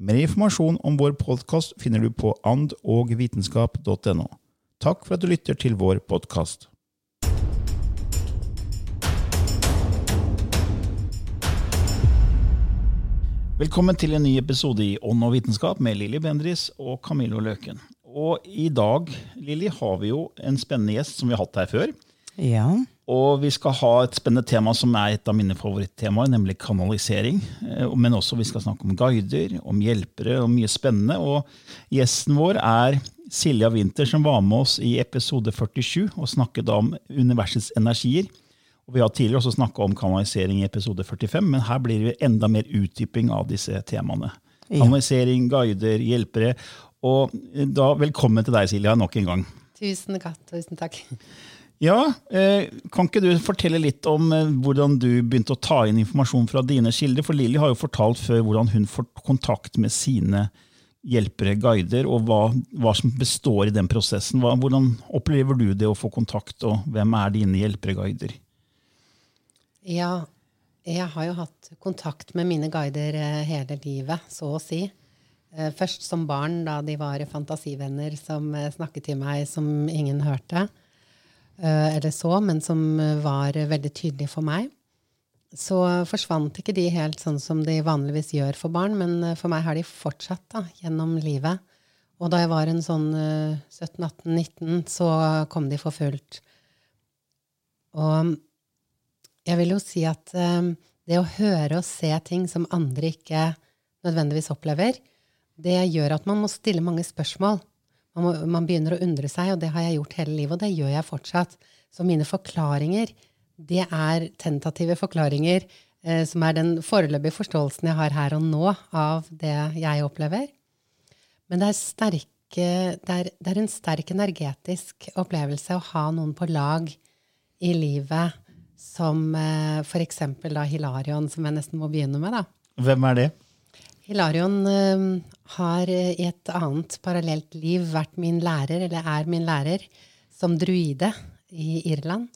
Mer informasjon om vår podkast finner du på andogvitenskap.no. Takk for at du lytter til vår podkast. Velkommen til en ny episode i Ånd og vitenskap med Lilly Bendris og Camillo Løken. Og i dag Lilly, har vi jo en spennende gjest som vi har hatt her før. Ja. Og vi skal ha et spennende tema som er et av mine favorittemaer, nemlig kanalisering. Eh, Men også vi skal snakke om guider, om hjelpere og mye spennende. Og gjesten vår er Silja Winther, som var med oss i episode 47 og snakket om universets energier. Og Vi har tidligere også snakka om kanalisering i episode 45, men her blir det enda mer utdyping av disse temaene. Kanalisering, guider, hjelpere. Og da velkommen til deg, Silja, nok en gang. Tusen takk. Tusen takk. Ja, eh, Kan ikke du fortelle litt om eh, hvordan du begynte å ta inn informasjon fra dine kilder? For Lilly har jo fortalt før hvordan hun får kontakt med sine hjelpere, guider, og hva, hva som består i den prosessen. Hva, hvordan opplever du det å få kontakt, og hvem er dine hjelpere, guider? Ja, jeg har jo hatt kontakt med mine guider eh, hele livet, så å si. Først som barn, da de var fantasivenner som snakket til meg som ingen hørte. Eh, Eller så, men som eh, var veldig tydelige for meg. Så forsvant ikke de helt sånn som de vanligvis gjør for barn, men eh, for meg har de fortsatt da, gjennom livet. Og da jeg var en sånn eh, 17-18-19, så kom de for fullt. Og jeg vil jo si at det å høre og se ting som andre ikke nødvendigvis opplever, det gjør at man må stille mange spørsmål. Man, må, man begynner å undre seg, og det har jeg gjort hele livet, og det gjør jeg fortsatt. Så mine forklaringer, det er tentative forklaringer, eh, som er den foreløpige forståelsen jeg har her og nå av det jeg opplever. Men det er, sterke, det, er, det er en sterk energetisk opplevelse å ha noen på lag i livet som eh, f.eks. Hilarion, som jeg nesten må begynne med. da. Hvem er det? Hilarion eh, har eh, i et annet parallelt liv vært min lærer, eller er min lærer, som druide i Irland.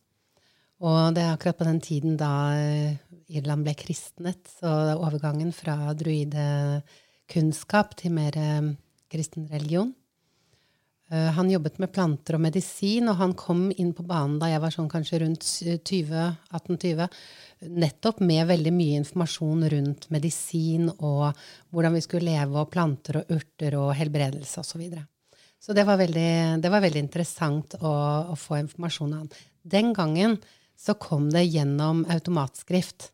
Og det er akkurat på den tiden da eh, Irland ble kristnet, så overgangen fra druidekunnskap til mer eh, kristen religion. Eh, Han jobbet med planter og medisin, og han kom inn på banen da jeg var sånn kanskje rundt 20, 18-20, nettopp med veldig mye informasjon rundt medisin og hvordan vi skulle leve, og planter og urter og helbredelse osv. Så, videre. så det var, veldig, det var veldig interessant å, å få informasjon av han. Den gangen så kom det gjennom automatskrift.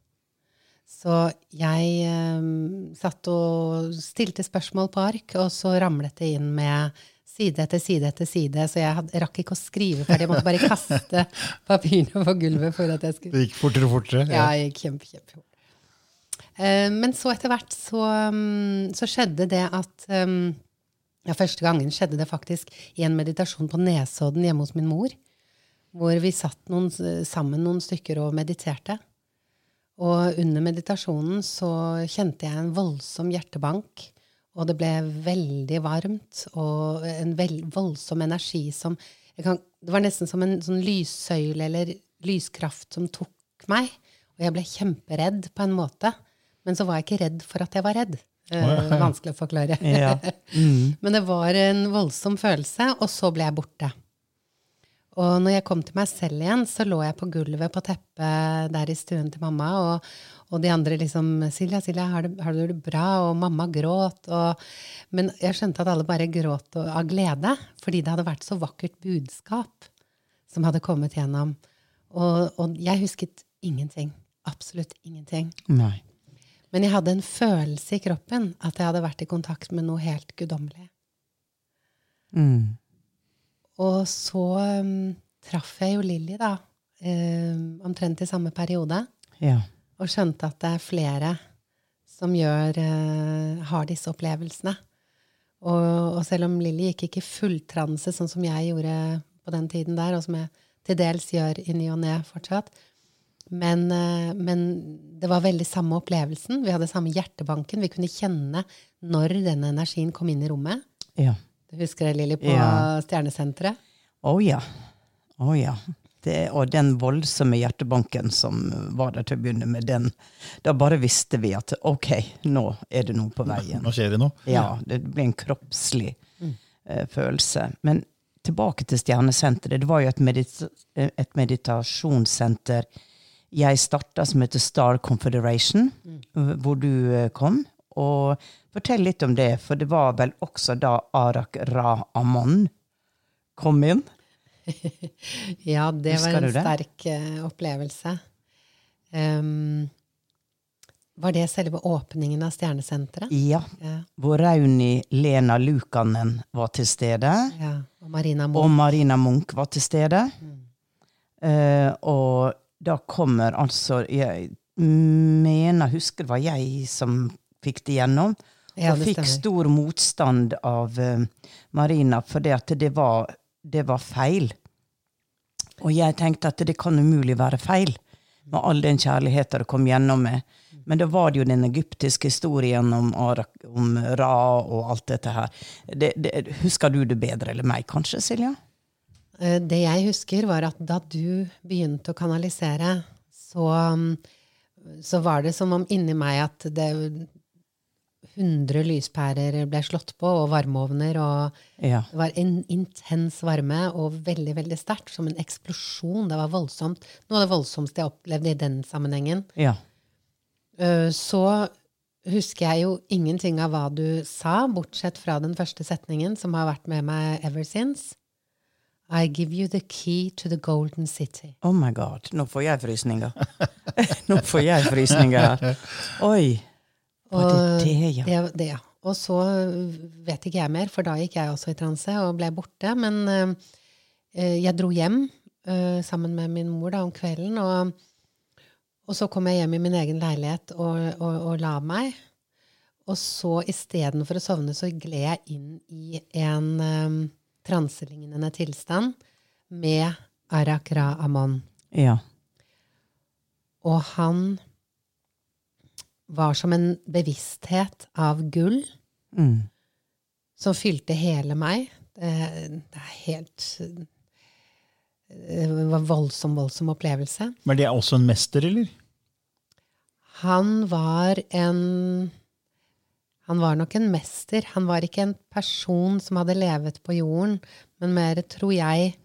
Så jeg um, satt og stilte spørsmål på ark, og så ramlet det inn med side etter side etter side. Så jeg had, rakk ikke å skrive ferdig. Jeg måtte bare kaste papirene på gulvet for at jeg skulle Det gikk fortere og fortere. Ja, det gikk kjempe, kjempefort. Eh, men så etter hvert så, mm, så skjedde det at um, ja, Første gangen skjedde det faktisk i en meditasjon på Nesodden hjemme hos min mor. Hvor vi satt noen, sammen noen stykker og mediterte. Og under meditasjonen så kjente jeg en voldsom hjertebank. Og det ble veldig varmt og en vel, voldsom energi som kan, Det var nesten som en sånn lyssøyle eller lyskraft som tok meg. Og jeg ble kjemperedd på en måte. Men så var jeg ikke redd for at jeg var redd. Eh, vanskelig å forklare. Ja. Mm. Men det var en voldsom følelse, og så ble jeg borte. Og når jeg kom til meg selv igjen, så lå jeg på gulvet på teppet der i stuen til mamma, og, og de andre liksom 'Silja, Silja, har du, har du det bra?' Og mamma gråt. Og, men jeg skjønte at alle bare gråt av glede, fordi det hadde vært så vakkert budskap som hadde kommet gjennom. Og, og jeg husket ingenting. Absolutt ingenting. Nei. Men jeg hadde en følelse i kroppen at jeg hadde vært i kontakt med noe helt guddommelig. Mm. Og så um, traff jeg jo Lilly, da, um, omtrent i samme periode, Ja. og skjønte at det er flere som gjør, uh, har disse opplevelsene. Og, og selv om Lilly gikk ikke i fulltranse, sånn som jeg gjorde på den tiden der, og som jeg til dels gjør i ny og ne fortsatt, men, uh, men det var veldig samme opplevelsen. Vi hadde samme hjertebanken. Vi kunne kjenne når denne energien kom inn i rommet. ja. Du husker det, Lilly, på Ja. Stjernesenteret? Å ja. Å ja. Det, og den voldsomme hjertebanken som var der til å begynne med, den Da bare visste vi at ok, nå er det noe på veien. Nå skjer det noe. Ja, det ble en kroppslig eh, følelse. Men tilbake til Stjernesenteret. Det var jo et, medita et meditasjonssenter jeg starta som heter Star Confederation, hvor du eh, kom. Og fortell litt om det, for det var vel også da Arak Ra Amon kom inn. Ja, det Husker var en det? sterk eh, opplevelse. Um, var det selve åpningen av Stjernesenteret? Ja. Ja, Hvor Rauni Lena Lukanen var til stede. ja. Og Marina Og Marina Munch var til stede. Eh, og da kommer altså Jeg mener, husker det var jeg som fikk det gjennom. Ja, og fikk stor motstand av uh, Marina fordi at det var, det var feil. Og jeg tenkte at det kan umulig være feil, med all den kjærligheten det kom gjennom med. Men da var det jo den egyptiske historien om, Arak, om Ra og alt dette her. Det, det, husker du det bedre eller meg, kanskje, Silja? Eh, Det jeg husker, var at da du begynte å kanalisere, så, um, så var det som om inni meg at det 100 lyspærer ble slått på, og varmeovner, og Ja. det var en intens varme, og veldig, veldig sterkt, som en eksplosjon. Det var voldsomt. Noe av det voldsomste jeg opplevde i den sammenhengen. ja. Eh, Så husker jeg jo ingenting av hva du sa, bortsett fra den første setningen, som har vært med meg ever since. I give you the key to the golden city. Oh my god, nå får jeg frysninger. nå får jeg frysninger. Oi. Var det det, ja? Det, det, ja. Og så vet ikke jeg mer, for da gikk jeg også i transe og ble borte. Men eh, eh, jeg dro hjem eh, sammen med min mor da om kvelden, og, og så kom jeg hjem i min egen leilighet og, og, og la meg. Og så istedenfor å sovne, så gled jeg inn i en um, transelignende tilstand med Arakra Amon. Ja. Og han var som en bevissthet av gull Mm. som fylte hele meg. Det, det er helt Det var en voldsom, voldsom opplevelse. Men det er også en mester, eller? Han var en Han var nok en mester. Han var ikke en person som hadde levet på jorden, men mer, tror jeg,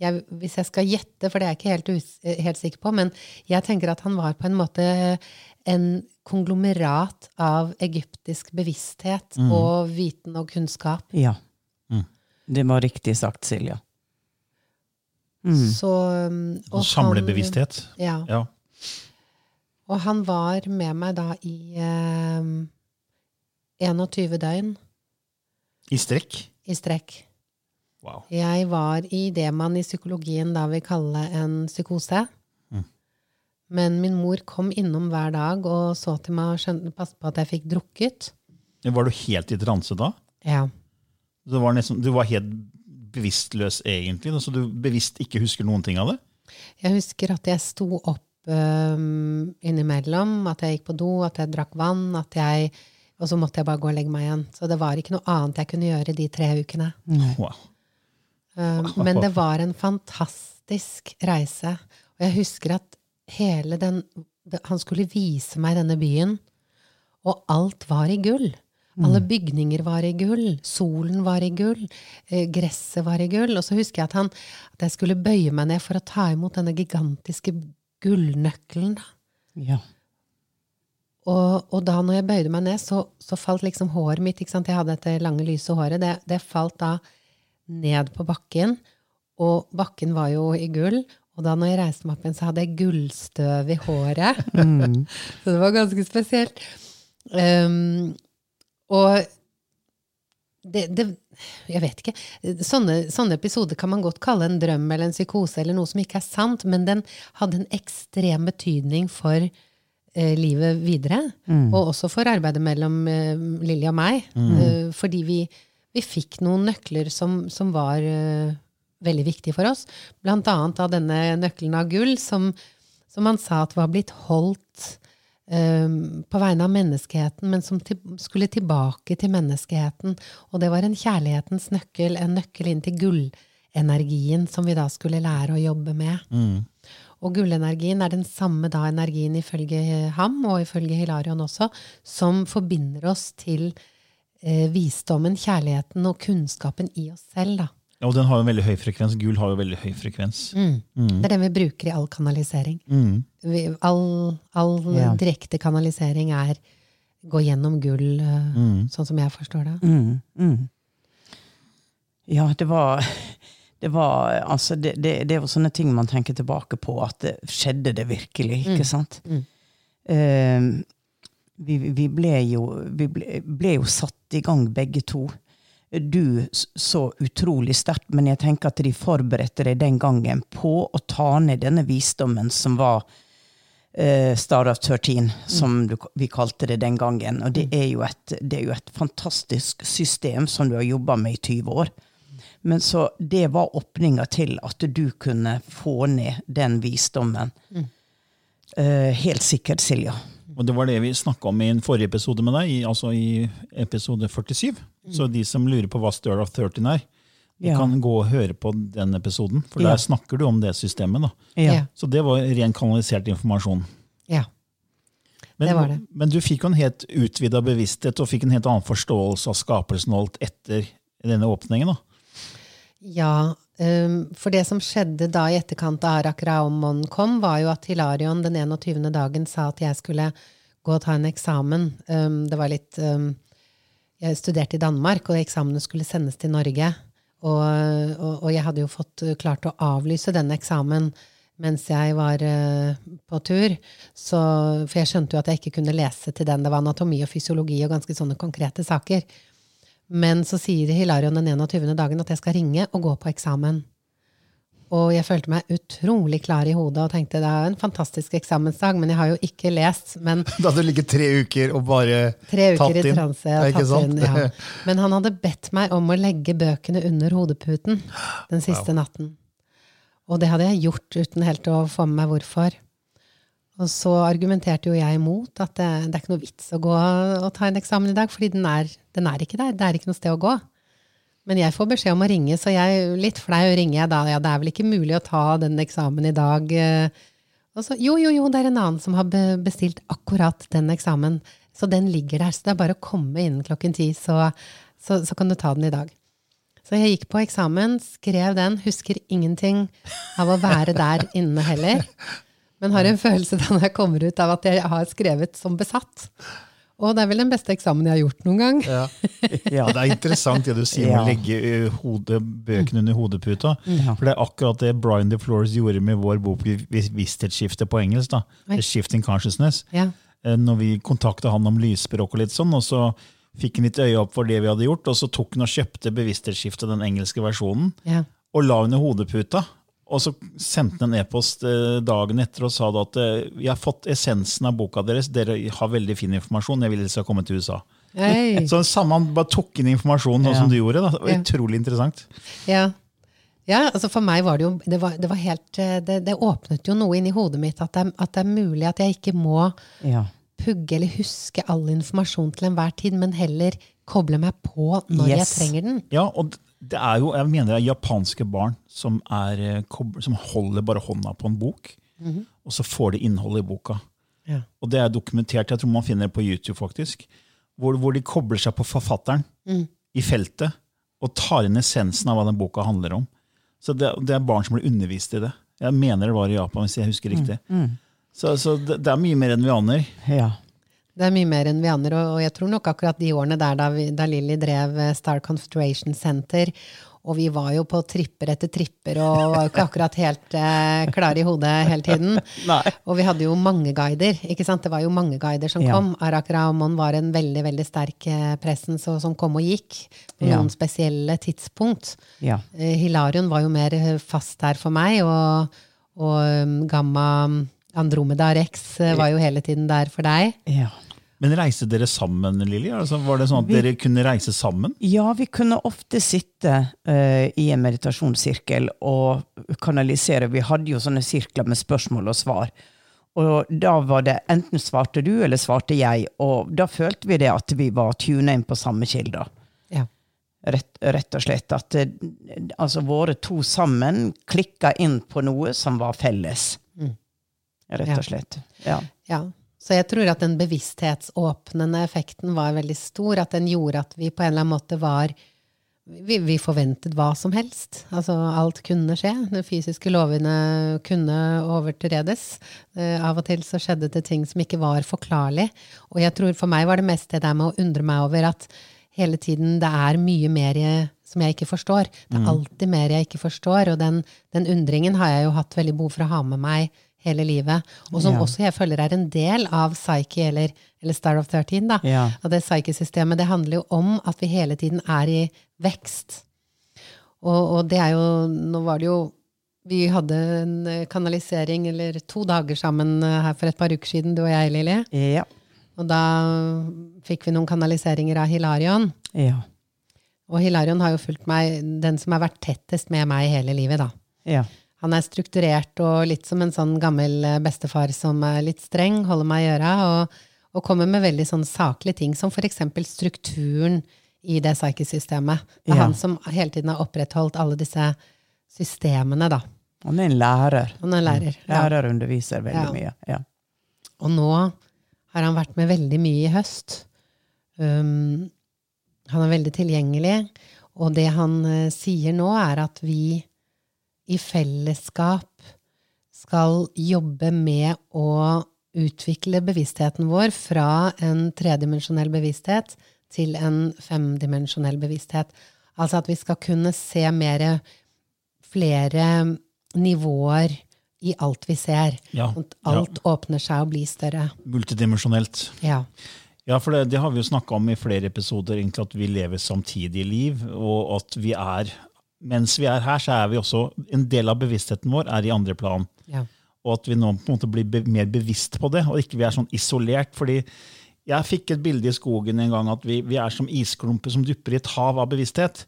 jeg Hvis jeg skal gjette, for det er jeg ikke helt, us, helt sikker på, men jeg tenker at han var på en måte en konglomerat av egyptisk bevissthet og viten og kunnskap. ja. Mm. Det var riktig sagt, Silja. Mm. Så, um, og Og samle han- bevissthet. Ja. Ja. Og han var med meg da i eh, 21 døgn I strekk. i strekk. Wow. Jeg var i det man i psykologien da vil kalle en psykose. Mm. Men min mor kom innom hver dag og så til meg og skjønte, passet på at jeg fikk drukket. Var du helt i transe da? Ja. Du var, nesten, du var helt bevisstløs, egentlig? Så du bevisst ikke husker noen ting av det? Jeg husker at jeg sto opp um, innimellom, at jeg gikk på do, at jeg drakk vann, at jeg, og så måtte jeg bare gå og legge meg igjen. Så det var ikke noe annet jeg kunne gjøre de tre ukene. Wow. Um, men det var en fantastisk reise. Og jeg husker at hele den Han skulle vise meg denne byen, og alt var i gull. Alle bygninger var i gull, solen var i gull, eh, gresset var i gull. Og så husker jeg at, han, at jeg skulle bøye meg ned for å ta imot denne gigantiske gullnøkkelen. Ja. Og, og da når jeg bøyde meg ned, så, så falt liksom håret mitt ikke sant? Jeg hadde dette lange, lyse håret. Det, det falt da ned på bakken. Og bakken var jo i gull. Og da når jeg reiste meg opp igjen, så hadde jeg gullstøv i håret. så det var ganske spesielt. Um, og det, det Jeg vet ikke. Sånne, sånne episoder kan man godt kalle en drøm eller en psykose eller noe som ikke er sant, men den hadde en ekstrem betydning for eh, livet videre. Og også for arbeidet mellom eh, Lilly og meg. Eh, fordi vi, vi fikk noen nøkler som, som var uh, veldig viktige for oss. Blant annet av denne nøkkelen av gull, som, som han sa at var blitt holdt eh, på vegne av menneskeheten, men som til, skulle tilbake til menneskeheten. Og det var en kjærlighetens nøkkel, en nøkkel inn til gullenergien som vi da skulle lære å jobbe med. Og gullenergien er den samme da energien ifølge ham, og ifølge Hilarion også, som forbinder oss til eh, visdommen, kjærligheten og kunnskapen i oss selv. da. Ja, og den har jo en veldig høy frekvens. Gull har jo veldig høy frekvens. Det er den vi bruker i all kanalisering. Vi, all all Ja. direkte kanalisering er gå gjennom gull, eh, sånn som jeg forstår det. Mm, mm. Ja, det var det var, altså, det, det, det var, sånne ting man tenker tilbake på, at det skjedde det virkelig, ikke sant? Eh, vi, vi, ble jo, vi ble, ble jo satt i gang begge to. Du så utrolig sterkt, men jeg tenker at de forberedte deg den gangen på å ta ned denne visdommen som var eh, Star of 13, som du, vi kalte det den gangen. Og det er, jo et, det er jo et fantastisk system som du har jobba med i 20 år. Men så det var åpninga til at du kunne få ned den visdommen. Uh, helt sikkert, Silja. Og det var det vi snakka om i en forrige episode med deg, i, altså i episode 47. Så de som lurer på hva Stir of 13 er, de Ja. kan gå og høre på den episoden. For Ja. der snakker du om det systemet. da. Ja. Så det var ren kanalisert informasjon. Ja. Men, Det var det. men du fikk jo en helt utvida bevissthet og fikk en helt annen forståelse av skapelsen og alt etter denne åpningen. da. Ja, um, for det som skjedde da i etterkant av Arak Raomon kom, var jo at Hilarion den 21. dagen sa at jeg skulle gå og ta en eksamen. Um, det var litt um, Jeg studerte i Danmark, og eksamene skulle sendes til Norge. Og, og, og jeg hadde jo fått uh, klart å avlyse denne eksamen mens jeg var uh, på tur. Så, for jeg skjønte jo at jeg ikke kunne lese til den. Det var anatomi og fysiologi og ganske sånne konkrete saker. Men så sier Hilarion den 21. dagen at jeg skal ringe og gå på eksamen. Og jeg følte meg utrolig klar i hodet og tenkte det er en fantastisk eksamensdag, men jeg har jo ikke lest. Men Da hadde du ligget tre uker og bare tre uker tatt i transe. Ja, tatt sant? inn, ja. Men han hadde bedt meg om å legge bøkene under hodeputen den siste natten. Og det hadde jeg gjort uten helt å få med meg hvorfor. Og så argumenterte jo jeg imot at det, det er ikke noe vits å gå og ta en eksamen i dag, fordi den er, den er ikke der. Det er ikke noe sted å gå. Men jeg får beskjed om å ringe, så jeg litt flau ringer jeg da. Ja, det er vel ikke mulig å ta den eksamen i dag. eh. Og så, jo, jo, jo, det er en annen som har bestilt akkurat den eksamen. Så den ligger der. Så det er bare å komme innen klokken ti, så, så, så kan du ta den i dag. Så jeg gikk på eksamen, skrev den, husker ingenting av å være der inne heller. Men har en følelse da når jeg kommer ut av at jeg har skrevet som besatt. Og det er vel den beste eksamen jeg har gjort noen gang. Ja. Ja. Det er interessant det du sier om Ja. å legge hodet, bøkene under hodeputa. Ja. For det er akkurat det Brian DeFlores gjorde med vår bok Bevissthetsskifte på engelsk. da. Shifting Consciousness. Ja. Eh, Når vi kontakta han om lysspråk og litt sånn, og så fikk han litt øye opp for det vi hadde gjort, og så tok han og kjøpte Bevissthetsskiftet, den engelske versjonen, Ja. og la under hodeputa. Og så sendte han en e-post eh, dagen etter og sa da at eh, vi har fått essensen av boka deres, dere har veldig fin informasjon, jeg vil dere skal komme til USA. Hey. Så samme han bare tok inn informasjonen sånn Ja. som du gjorde. Da. Det var Ja. Utrolig interessant. Ja. ja, altså for meg var det jo Det, var, det, var helt, eh, det, det åpnet jo noe inn i hodet mitt at det, at det er mulig at jeg ikke må Ja. pugge eller huske all informasjon til enhver tid, men heller koble meg på når Yes. jeg trenger den. Ja, og Det er jo, jeg mener det er japanske barn som, er, eh, som holder bare hånda på en bok, og så får de innholdet i boka. Ja. Og det er dokumentert, jeg tror man finner det på YouTube faktisk, hvor, hvor de kobler seg på forfatteren i feltet og tar inn essensen av hva den boka handler om. Så det, det er barn som blir undervist i det. Jeg mener det var i Japan, hvis jeg husker riktig. Så, så det, det er mye mer enn vi aner. Ja. Det er mye mer enn vi aner, og jeg tror nok akkurat de årene der da, vi, da Lilly drev eh, Star Concentration Center, og vi var jo på tripper etter tripper og var jo ikke akkurat helt eh, klare i hodet hele tiden. Og vi hadde jo mange guider. ikke sant? Det var jo mange guider som Ja. kom. Arak Ramon var en veldig veldig sterk eh, presens som kom og gikk på Ja. noen spesielle tidspunkt. Ja. Eh, Hilarion var jo mer fast der for meg, og, og um, Gamma Andromeda Rex var jo hele tiden der for deg. ja. Men reiste dere sammen, Lilly? Altså, var det sånn at dere kunne reise sammen? Ja, vi kunne ofte sitte uh, i en meditasjonssirkel og kanalisere. Vi hadde jo sånne sirkler med spørsmål og svar. Og da var det enten svarte du eller svarte jeg, og da følte vi det at vi var tuna inn på samme kilder. Ja. Rett, rett og slett. At eh, altså, våre to sammen klikka inn på noe som var felles. Rett og slett. Ja. Ja. Så jeg tror at den bevissthetsåpnende effekten var veldig stor. At den gjorde at vi på en eller annen måte var Vi, vi forventet hva som helst. Altså alt kunne skje. De fysiske lovene kunne overtredes. Uh, av og til så skjedde det ting som ikke var forklarlig. Og jeg tror for meg var det mest det der med å undre meg over at hele tiden det er mye mer jeg- som jeg ikke forstår. Det er alltid mer jeg ikke forstår, og den, den undringen har jeg jo hatt veldig behov for å ha med meg hele livet. Og som Ja. også jeg føler er en del av Psyche, eller, eller Star of 13. Da. Ja. Og det Psyche-systemet det handler jo om at vi hele tiden er i vekst. Og, og det er jo Nå var det jo Vi hadde en kanalisering, eller to dager sammen eh, her for et par uker siden, du og jeg, Lilly. Ja. Og da fikk vi noen kanaliseringer av Hilarion. Ja. Og Hilarion har jo fulgt meg, den som har vært tettest med meg hele livet, da. Ja. Han er strukturert og litt som en sånn gammel eh, bestefar som er litt streng, holder meg i øra, og, og kommer med veldig sånn saklige ting, som eksempel strukturen i det psykesystemet. Det er Ja. han som hele tiden har opprettholdt alle disse systemene, da. Han er en lærer. Han er en lærer. Ja. Lærer underviser veldig Ja. mye. Ja. Og nå har han vært med veldig mye i høst. Um, han er veldig tilgjengelig, og det han uh, sier nå, er at vi i fellesskap skal jobbe med å utvikle bevisstheten vår fra en tredimensjonell bevissthet til en femdimensjonell bevissthet. Altså at vi skal kunne se mer flere nivåer i alt vi ser. Ja, at alt åpner seg og blir større. Multidimensjonelt. Ja. Ja, for det, det har vi jo snakka om i flere episoder, egentlig at vi lever samtidige liv. Og at vi er Mens vi er her, så er vi også En del av bevisstheten vår er i andre plan. ja. Og at vi nå på en måte blir be mer bevisst på det, og ikke vi er sånn isolert. fordi jeg fikk et bilde i skogen en gang at vi, vi er som isklumper som dupper i et hav av bevissthet.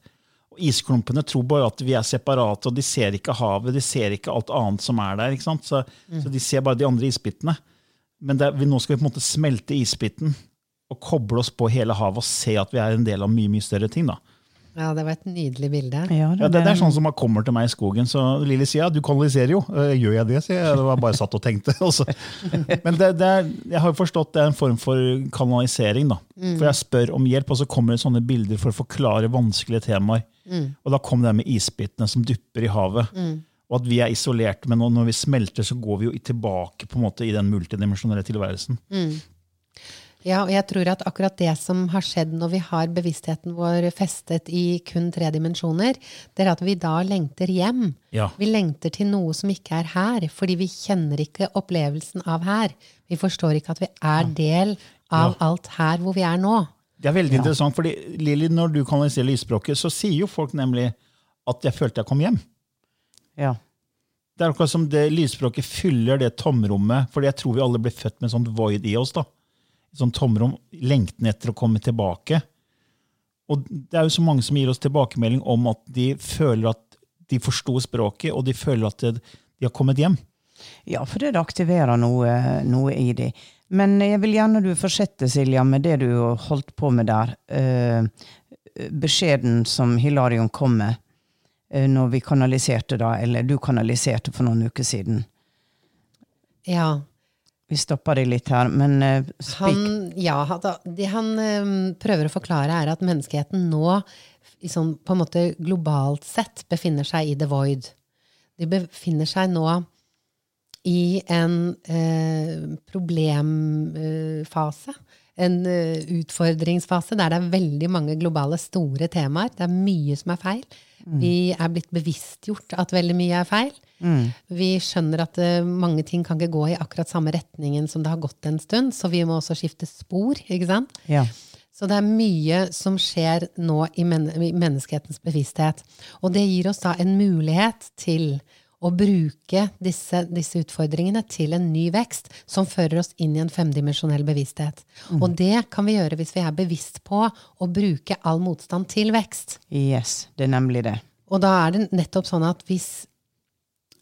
Og Isklumpene tror bare at vi er separate, og de ser ikke havet, de ser ikke alt annet som er der. ikke sant? Så, så de ser bare de andre isbitene. Men er- vi, nå skal vi på en måte smelte isbiten og koble oss på hele havet og se at vi er en del av mye mye større ting. da. Ja, det var et nydelig bilde. Ja, Ja, det, det er sånn som man kommer til meg i skogen, så Lilly sier ja, du kanaliserer jo. «Øh, Gjør jeg det, sier jeg. Det var bare satt og tenkte. Også. Men det, det er, jeg har jo forstått det er en form for kanalisering. da. For jeg spør om hjelp, og så kommer det sånne bilder for å forklare vanskelige temaer. Og da kom det med isbitene som dupper i havet. Og at vi er isolerte, men når vi smelter, så går vi jo tilbake på en måte i den multidimensjonelle tilværelsen. Ja, og jeg tror at akkurat det som har skjedd når vi har bevisstheten vår festet i kun tre dimensjoner, det er at vi da lengter hjem. Ja. Vi lengter til noe som ikke er her, fordi vi kjenner ikke opplevelsen av her. Vi forstår ikke at vi er del av alt her hvor vi er nå. Det er veldig interessant, fordi Lilly, når du kanaliserer lysspråket, så sier jo folk nemlig at 'jeg følte jeg kom hjem'. Ja. Det er akkurat som det lysspråket fyller det tomrommet, fordi jeg tror vi alle blir født med en sånn void i oss. da. Et sånt tomrom, lengten etter å komme tilbake. Og det er jo så mange som gir oss tilbakemelding om at de føler at de forsto språket, og de føler at de har kommet hjem. Ja, for det aktiverer noe, noe i de. Men jeg vil gjerne du fortsetter, Silja, med det du holdt på med der. Eh, beskjeden som Hilarion kom med eh, når vi kanaliserte, da, eller du kanaliserte for noen uker siden. Ja. Vi stoppa deg litt her, men uh. Han, ja, det han um, prøver å forklare, er at menneskeheten nå, sånn, på en måte globalt sett, befinner seg i the void. De befinner seg nå i en uh, problemfase. En eh, utfordringsfase der det er veldig mange globale, store temaer. Det er mye som er feil. Vi er blitt bevisstgjort at veldig mye er feil. Vi skjønner at uh, mange ting kan ikke gå i akkurat samme retningen som det har gått en stund, så vi må også skifte spor. ikke sant? Ja. Så det er mye som skjer nå i, men i menneskehetens bevissthet. Og det gir oss da en mulighet til å bruke disse, disse utfordringene til en ny vekst som fører oss inn i en femdimensjonell bevissthet. Og det kan vi gjøre hvis vi er bevisst på å bruke all motstand til vekst. Yes, det er nemlig det. Og da er det nettopp sånn at hvis,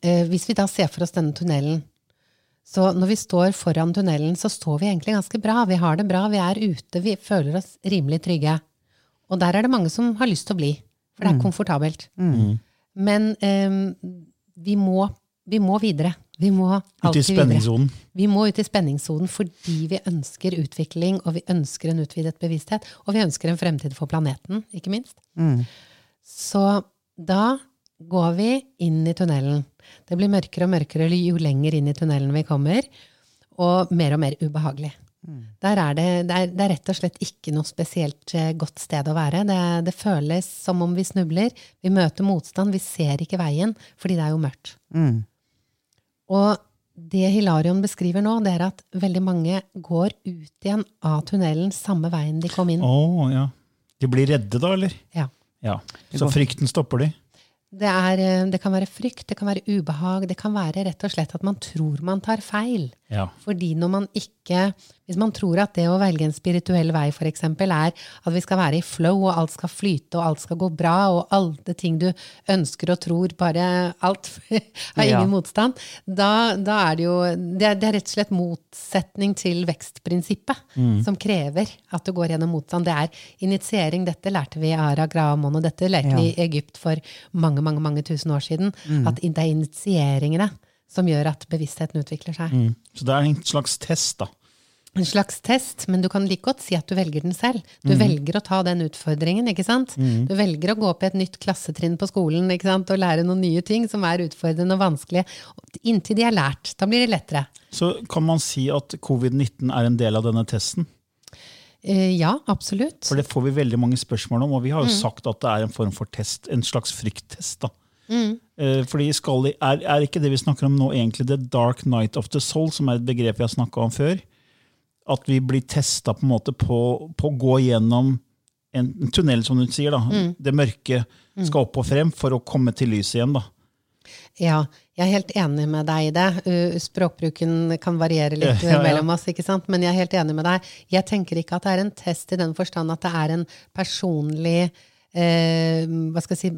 eh, hvis vi da ser for oss denne tunnelen Så når vi står foran tunnelen, så står vi egentlig ganske bra. Vi har det bra, vi er ute, vi føler oss rimelig trygge. Og der er det mange som har lyst til å bli, for det er komfortabelt. Men eh, vi, må, vi må videre. Vi må ut i alltid videre. spenningssonen. Vi må ut i spenningssonen fordi vi ønsker utvikling, og vi ønsker en utvidet bevissthet, og vi ønsker en fremtid for planeten, ikke minst. Så da går vi inn i tunnelen. Det blir mørkere og mørkere jo lenger inn i tunnelen vi kommer, og mer og mer ubehagelig. Der er det, det, er, det er rett og slett ikke noe spesielt eh, godt sted å være. Det, det føles som om vi snubler. Vi møter motstand. Vi ser ikke veien, fordi det er jo mørkt. Mm. Og det Hilarion beskriver nå, det er at veldig mange går ut igjen av tunnelen samme veien de kom inn. Oh, ja. De blir redde da, eller? Ja. Ja. Så frykten stopper de? Det, er, eh, det kan være frykt, det kan være ubehag, det kan være rett og slett at man tror man tar feil. Ja. Fordi når man ikke Hvis man tror at det å velge en spirituell vei for eksempel, er at vi skal være i flow, og alt skal flyte, og alt skal gå bra, og alle ting du ønsker og tror, bare alt har ingen Ja. motstand, da, da er det jo det er, det er rett og slett motsetning til vekstprinsippet, som krever at du går gjennom motstand. Det er initiering. Dette lærte vi i Ara Graamon, og dette lærte Ja. vi i Egypt for mange, mange, mange tusen år siden. At det er initieringene som gjør at bevisstheten utvikler seg. Mm. Så det er en slags test, da. En slags test, men du kan like godt si at du velger den selv. Du velger å ta den utfordringen, ikke sant? Du velger å gå i et nytt klassetrinn på skolen ikke sant? og lære noen nye ting som er utfordrende og vanskelige. Inntil de er lært. Da blir det lettere. Så kan man si at covid-19 er en del av denne testen? Eh, ja, absolutt. For det får vi veldig mange spørsmål om, og vi har jo sagt at det er en form for test, en slags frykttest. da. Eh, Fordi skal, er, er ikke det vi snakker om nå egentlig the dark night of the soul, som er et begrep vi har snakka om før? At vi blir testa på, på, på å gå gjennom en, en tunnel, som du sier. da. Det mørke skal opp og frem for å komme til lyset igjen. da. Ja, jeg er helt enig med deg i det. Uh, Språkbruken kan variere litt Ja, ja. mellom oss, ikke sant? men jeg er helt enig med deg. Jeg tenker ikke at det er en test i den forstand at det er en personlig eh, hva skal jeg si,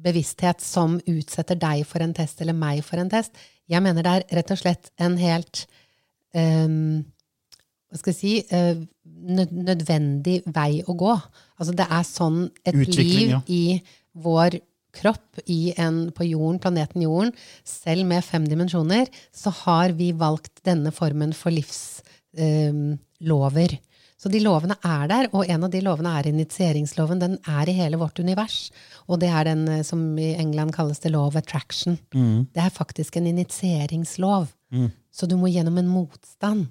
bevissthet som utsetter deg for en test eller meg for en test. Jeg mener det er rett og slett en helt eh, hva skal jeg si, eh, nødvendig vei å gå. Altså det er sånn et Utvikling, liv ja. i vår kropp i en, på jorden, planeten Jorden, selv med fem dimensjoner, så har vi valgt denne formen for livslover. Så de lovene er der, og en av de lovene er initieringsloven. Den er i hele vårt univers. Og det er den eh, som i England kalles the law of attraction. Det er faktisk en initieringslov. Så du må gjennom en motstand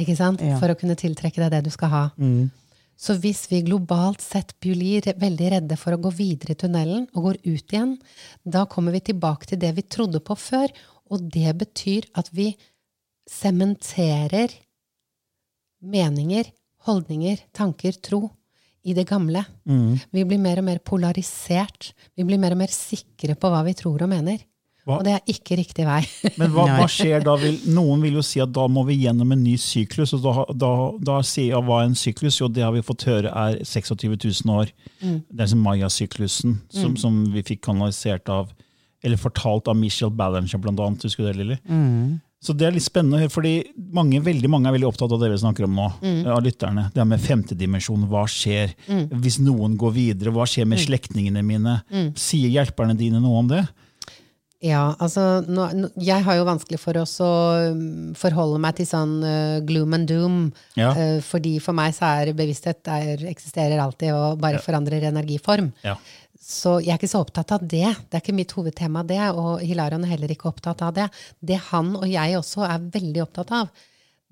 ikke sant? Ja. for å kunne tiltrekke deg det du skal ha. Så hvis vi globalt sett blir veldig redde for å gå videre i tunnelen og går ut igjen, da kommer vi tilbake til det vi trodde på før, og det betyr at vi sementerer meninger, holdninger, tanker, tro i det gamle. Vi blir mer og mer polarisert. Vi blir mer og mer sikre på hva vi tror og mener. Hva- Og det er ikke riktig vei. Men hva, hva skjer da? Vil, noen vil jo si at da må vi gjennom en ny syklus. og Da, da, da sier jeg hva er en syklus? Jo, det har vi fått høre er 26 000 år. Det er som Maya-syklusen, som, som vi fikk kanalisert av, eller fortalt av Michelle Ballinger, blant annet. Husker du det, Lilly? Så det er litt spennende å høre, fordi mange, veldig mange er veldig opptatt av det vi snakker om nå. Mm. av lytterne. Det med femtedimensjon. Hva skjer hvis noen går videre? Hva skjer med Mm. slektningene mine? Sier hjelperne dine noe om det? Ja, altså nå, Jeg har jo vanskelig for å um, forholde meg til sånn uh, gloom and doom. Ja. Uh, fordi for meg så er bevissthet der eksisterer alltid og bare forandrer energiform. Ja. Så jeg er ikke så opptatt av det. Det er ikke mitt hovedtema, det. Og Hilarion er heller ikke opptatt av det. Det han og jeg også er veldig opptatt av,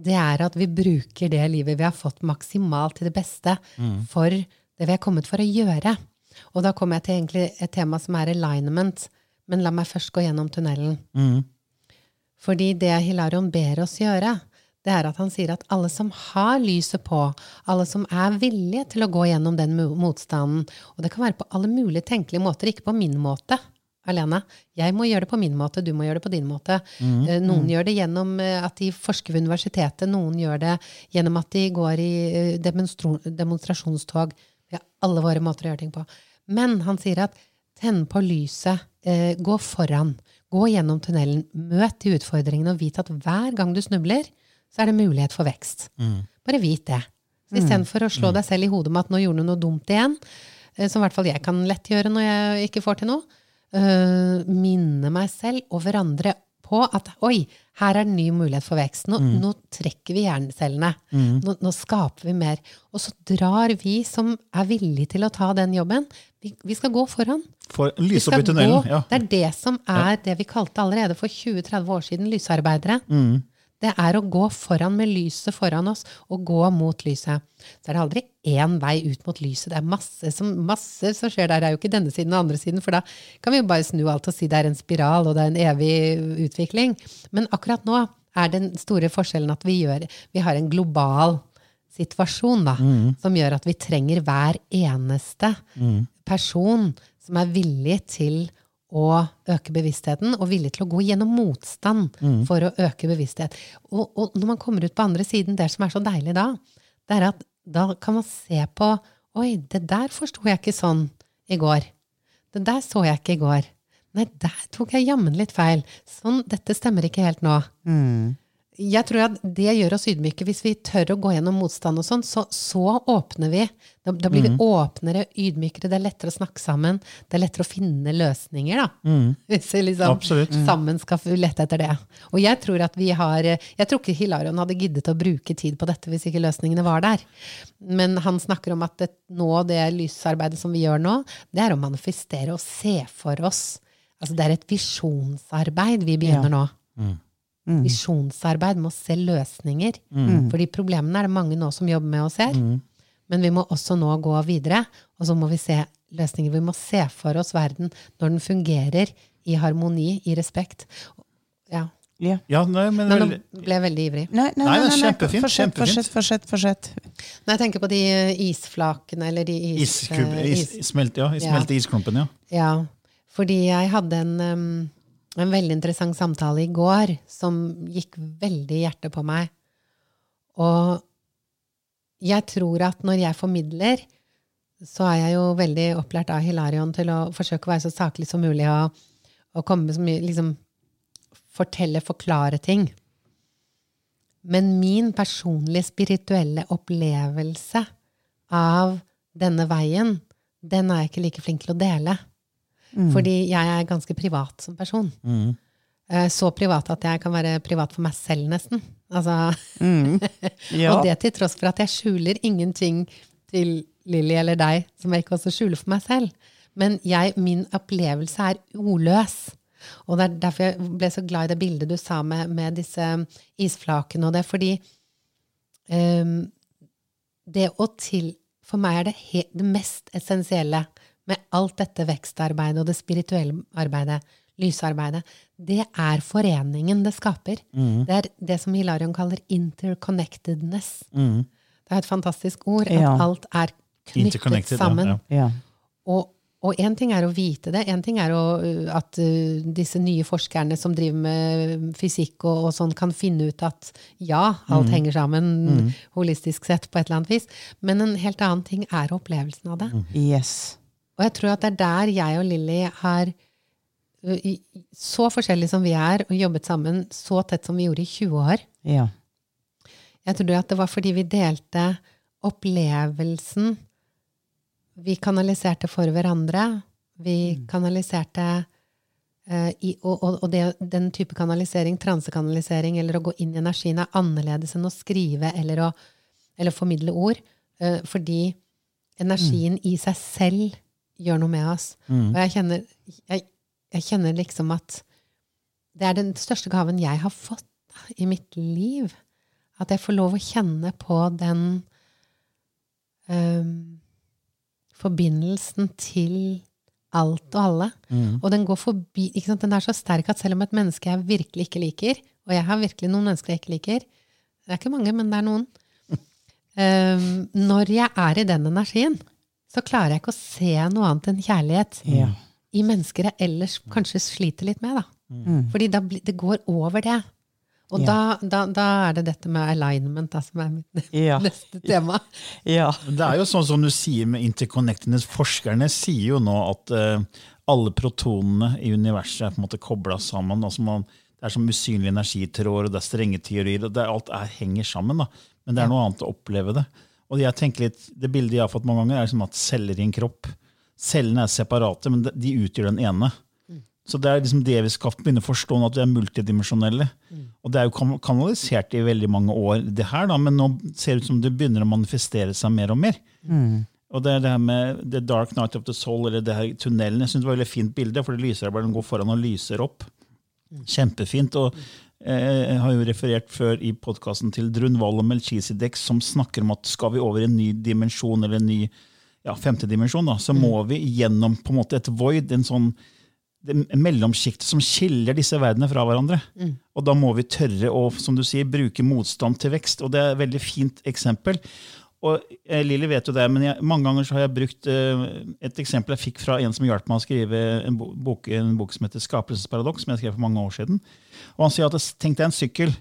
det er at vi bruker det livet vi har fått, maksimalt til det beste for det vi er kommet for å gjøre. Og da kommer jeg til egentlig et tema som er alignment. Men la meg først gå gjennom tunnelen. Fordi det Hilarion ber oss gjøre, det er at han sier at alle som har lyset på, alle som er villige til å gå gjennom den motstanden, og det kan være på alle mulige tenkelige måter, ikke på min måte alene. Jeg må gjøre det på min måte, du må gjøre det på din måte. Mm. Noen gjør det gjennom eh, at de forsker ved universitetet, noen gjør det gjennom at de går i eh, demonstrasjonstog. Vi har alle våre måter å gjøre ting på. Men han sier at tenn på lyset, eh, gå foran, gå gjennom tunnelen, møt de utfordringene og vit at hver gang du snubler, så er det mulighet for vekst. Bare vit det. Så Istedenfor å slå deg selv i hodet med at nå gjorde du noe dumt igjen, eh, som i hvert fall jeg kan lett gjøre når jeg ikke får til noe, eh, minne meg selv og hverandre på at oi, her er det ny mulighet for vekst. Nå, nå trekker vi hjernecellene. Nå, nå skaper vi mer. Og så drar vi som er villige til å ta den jobben, vi, vi skal gå foran. For lyse opp i tunnelen. Ja. Det er det som er det vi kalte allerede for 20-30 år siden lysarbeidere. Mm. Det er å gå foran med lyset foran oss, og gå mot lyset. Så er det aldri én vei ut mot lyset. Det er masse som, masse som skjer der. Det er jo ikke denne siden og andre siden, for da kan vi jo bare snu alt og si det er en spiral, og det er en evig utvikling. Men akkurat nå er den store forskjellen at vi, gjør, vi har en global situasjon da, som gjør at vi trenger hver eneste person som er villig til å øke bevisstheten, og villig til å gå gjennom motstand for å øke bevissthet. Og, og når man kommer ut på andre siden, det som er så deilig da, det er at da kan man se på Oi, det der forsto jeg ikke sånn i går. Det der så jeg ikke i går. Nei, der tok jeg jammen litt feil. Sånn, dette stemmer ikke helt nå. Jeg tror at det gjør oss ydmyke. Hvis vi tør å gå gjennom motstand og sånn, så, så åpner vi. Da, da blir vi åpnere, ydmykere, det er lettere å snakke sammen. Det er lettere å finne løsninger, da. Hvis vi liksom Absolutt. sammen skal lette etter det. Og jeg tror at vi har Jeg tror ikke Hilarion hadde giddet å bruke tid på dette hvis ikke løsningene var der. Men han snakker om at det, nå, det lysarbeidet som vi gjør nå, det er å manifestere og se for oss. Altså det er et visjonsarbeid vi begynner nå. Visjonsarbeid med å se løsninger. Fordi problemene er det mange nå som jobber med og ser. Men vi må også nå gå videre, og så må vi se løsninger. Vi må se for oss verden når den fungerer i harmoni, i respekt. Ja. Ja. Ja, nei, men Nei, nå ble jeg veldig ivrig. Nei, nei, Nei, nei, nei, nei. kjempefint, Fortsett, kjempefint. fortsett, fortsett, fortsett. Når jeg tenker på de eh, isflakene, eller de is, iskub, is, is, smelt, ja, smelte isklumpen, ja. Ja, fordi jeg hadde en, um, en veldig interessant samtale i går som gikk veldig i hjertet på meg. Og jeg tror at når jeg formidler, så er jeg jo veldig opplært av Hilarion til å forsøke å være så saklig som mulig og, og komme så mye liksom, Fortelle, forklare ting. Men min personlige spirituelle opplevelse av denne veien, den er jeg ikke like flink til å dele. Fordi jeg er ganske privat som person. Mm. Så privat at jeg kan være privat for meg selv, nesten. Altså, Ja. Og det til tross for at jeg skjuler ingenting til Lilly eller deg som jeg ikke også skjuler for meg selv. Men jeg, min opplevelse er ordløs. Og det er derfor jeg ble så glad i det bildet du sa med, med disse isflakene og det, fordi um, det å til For meg er det det mest essensielle med alt dette vekstarbeidet og det spirituelle arbeidet, lysarbeidet, det er foreningen det skaper. Det er det som Hilarion kaller interconnectedness. Det er et fantastisk ord, at Ja. alt er knyttet sammen. ja. Ja. Og, og en ting er å vite det, en ting er å, uh, at uh, disse nye forskerne som driver med fysikk og, og sånn, kan finne ut at ja, alt henger sammen holistisk sett på et eller annet vis. Men en helt annen ting er opplevelsen av det. Yes. Og jeg tror at det er der jeg og Lilly har så forskjellige som vi er, og jobbet sammen så tett som vi gjorde i 20 år. Ja. Jeg tror at det var fordi vi delte opplevelsen. Vi kanaliserte for hverandre. Vi kanaliserte eh, i, og, og, og det, den type kanalisering, transekanalisering, eller å gå inn i energien, er annerledes enn å skrive eller å eller formidle ord. Uh, fordi energien i seg selv gjør noe med oss. Og jeg kjenner, jeg, jeg kjenner liksom at det er den største gaven jeg har fått i mitt liv. At jeg får lov å kjenne på den um, forbindelsen til alt og alle. Og den går forbi ikke sant? Den er så sterk at selv om et menneske jeg virkelig ikke liker, og jeg har virkelig noen mennesker jeg ikke liker Det er ikke mange, men det er noen. Um, når jeg er i den energien, så klarer jeg ikke å se noe annet enn kjærlighet Ja. i mennesker jeg ellers kanskje sliter litt med. Da. Fordi da det går over det. Og da, da, da er det dette med alignment da, som er mitt Ja. neste tema. ja. Det er jo sånn som du sier med interconnectedness. Forskerne sier jo nå at uh, alle protonene i universet er på en måte kobla sammen. Altså man, det er som usynlige energitråder, og det er strenge teorier. og det, er- Alt er, henger sammen. da. Men det er noe annet å oppleve det. Og jeg tenker litt, Det bildet jeg har fått mange ganger, er liksom at celler i en kropp Cellene er separate, men de- utgjør den ene. Så det er liksom det vi skal begynne å forstå at vi er multidimensjonelle. Og det er jo kanalisert i veldig mange år, det her, da, men nå ser det ut som det begynner å manifestere seg mer og mer. Og det er det her med The Dark Night of the Soul, eller det her tunnelen. Jeg synes det var et veldig fint bilde, for det lyser bare den går foran og lyser opp. Kjempefint. og eh, Jeg har jo referert før i podkasten til Drunvall og Melchisedek, som snakker om at skal vi over i en ny dimensjon, eller en ny ja, femte dimensjon, da, så må vi gjennom på en måte et void, en sånn mellomsjiktet som skiller disse verdenene fra hverandre. Og da må vi tørre å som du sier, bruke motstand til vekst. Og det er et veldig fint eksempel. Og eh, Lilly vet jo det, men jeg, mange ganger så har jeg brukt eh, et eksempel jeg fikk fra en som hjalp meg å skrive en bo- bok, en bok som heter 'Skapelsesparadoks', som jeg skrev for mange år siden. Og Han sier at tenk deg en sykkel.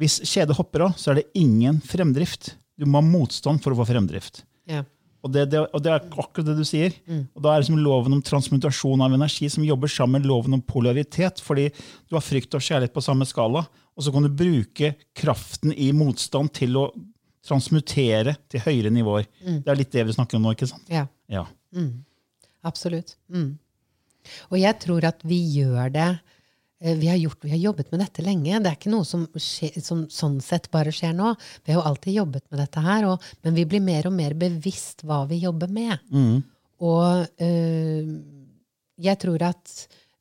Hvis kjedet hopper av, så er det ingen fremdrift. Du må ha motstand for å få fremdrift. Ja. Og det, det, og det er akkurat det du sier. Og Da er det som loven om transmutasjon av energi som jobber sammen med loven om polaritet. Fordi du har frykt og kjærlighet på samme skala, og så kan du bruke kraften i motstand til å transmutere til høyere nivåer. Det er litt det vi snakker om nå, ikke sant? ja. Ja. Absolutt. Mm. Og jeg tror at vi gjør det eh, vi har, gjort, vi har jobbet med dette lenge. Det er ikke noe som, skje, som sånn sett bare skjer nå. Vi har jo alltid jobbet med dette her, og, men vi blir mer og mer bevisst hva vi jobber med. Og øh, jeg tror at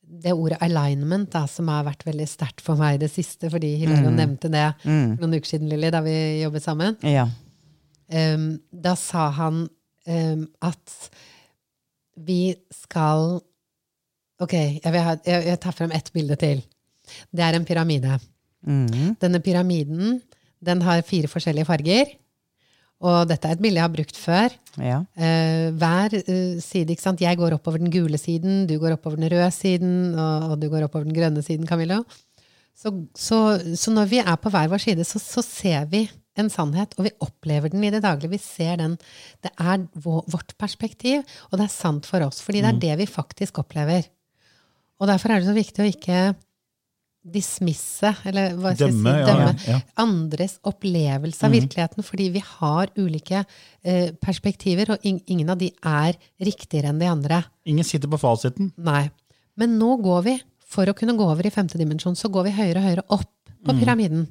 det ordet alignment, da, som har vært veldig sterkt for meg i det siste, fordi Hilarion nevnte det mm. noen uker siden, Lilly, da vi jobbet sammen, Ja. um, da sa han um, at vi skal Ok, jeg, ha, jeg, jeg tar frem ett bilde til. Det er en pyramide. Mm. Denne pyramiden den har fire forskjellige farger. Og dette er et bilde jeg har brukt før. Ja. Eh, hver eh, side, ikke sant? Jeg går oppover den gule siden, du går oppover den røde siden, og, og du går oppover den grønne siden, Camillo. Så, så, så når vi er på hver vår side, så, så ser vi en sannhet, og vi opplever den i det daglige. Vi ser den. Det er vår, vårt perspektiv, og det er sant for oss. Fordi det er det vi faktisk opplever. Og derfor er det så viktig å ikke dismisse, eller hva skal Dømme, jeg si, dømme ja, ja. andres opplevelse av virkeligheten, fordi vi har ulike eh, perspektiver, og in ingen av de er riktigere enn de andre. Ingen sitter på fasiten. Nei. Men nå går vi, for å kunne gå over i femte dimensjon, så går vi høyere og høyere opp på pyramiden.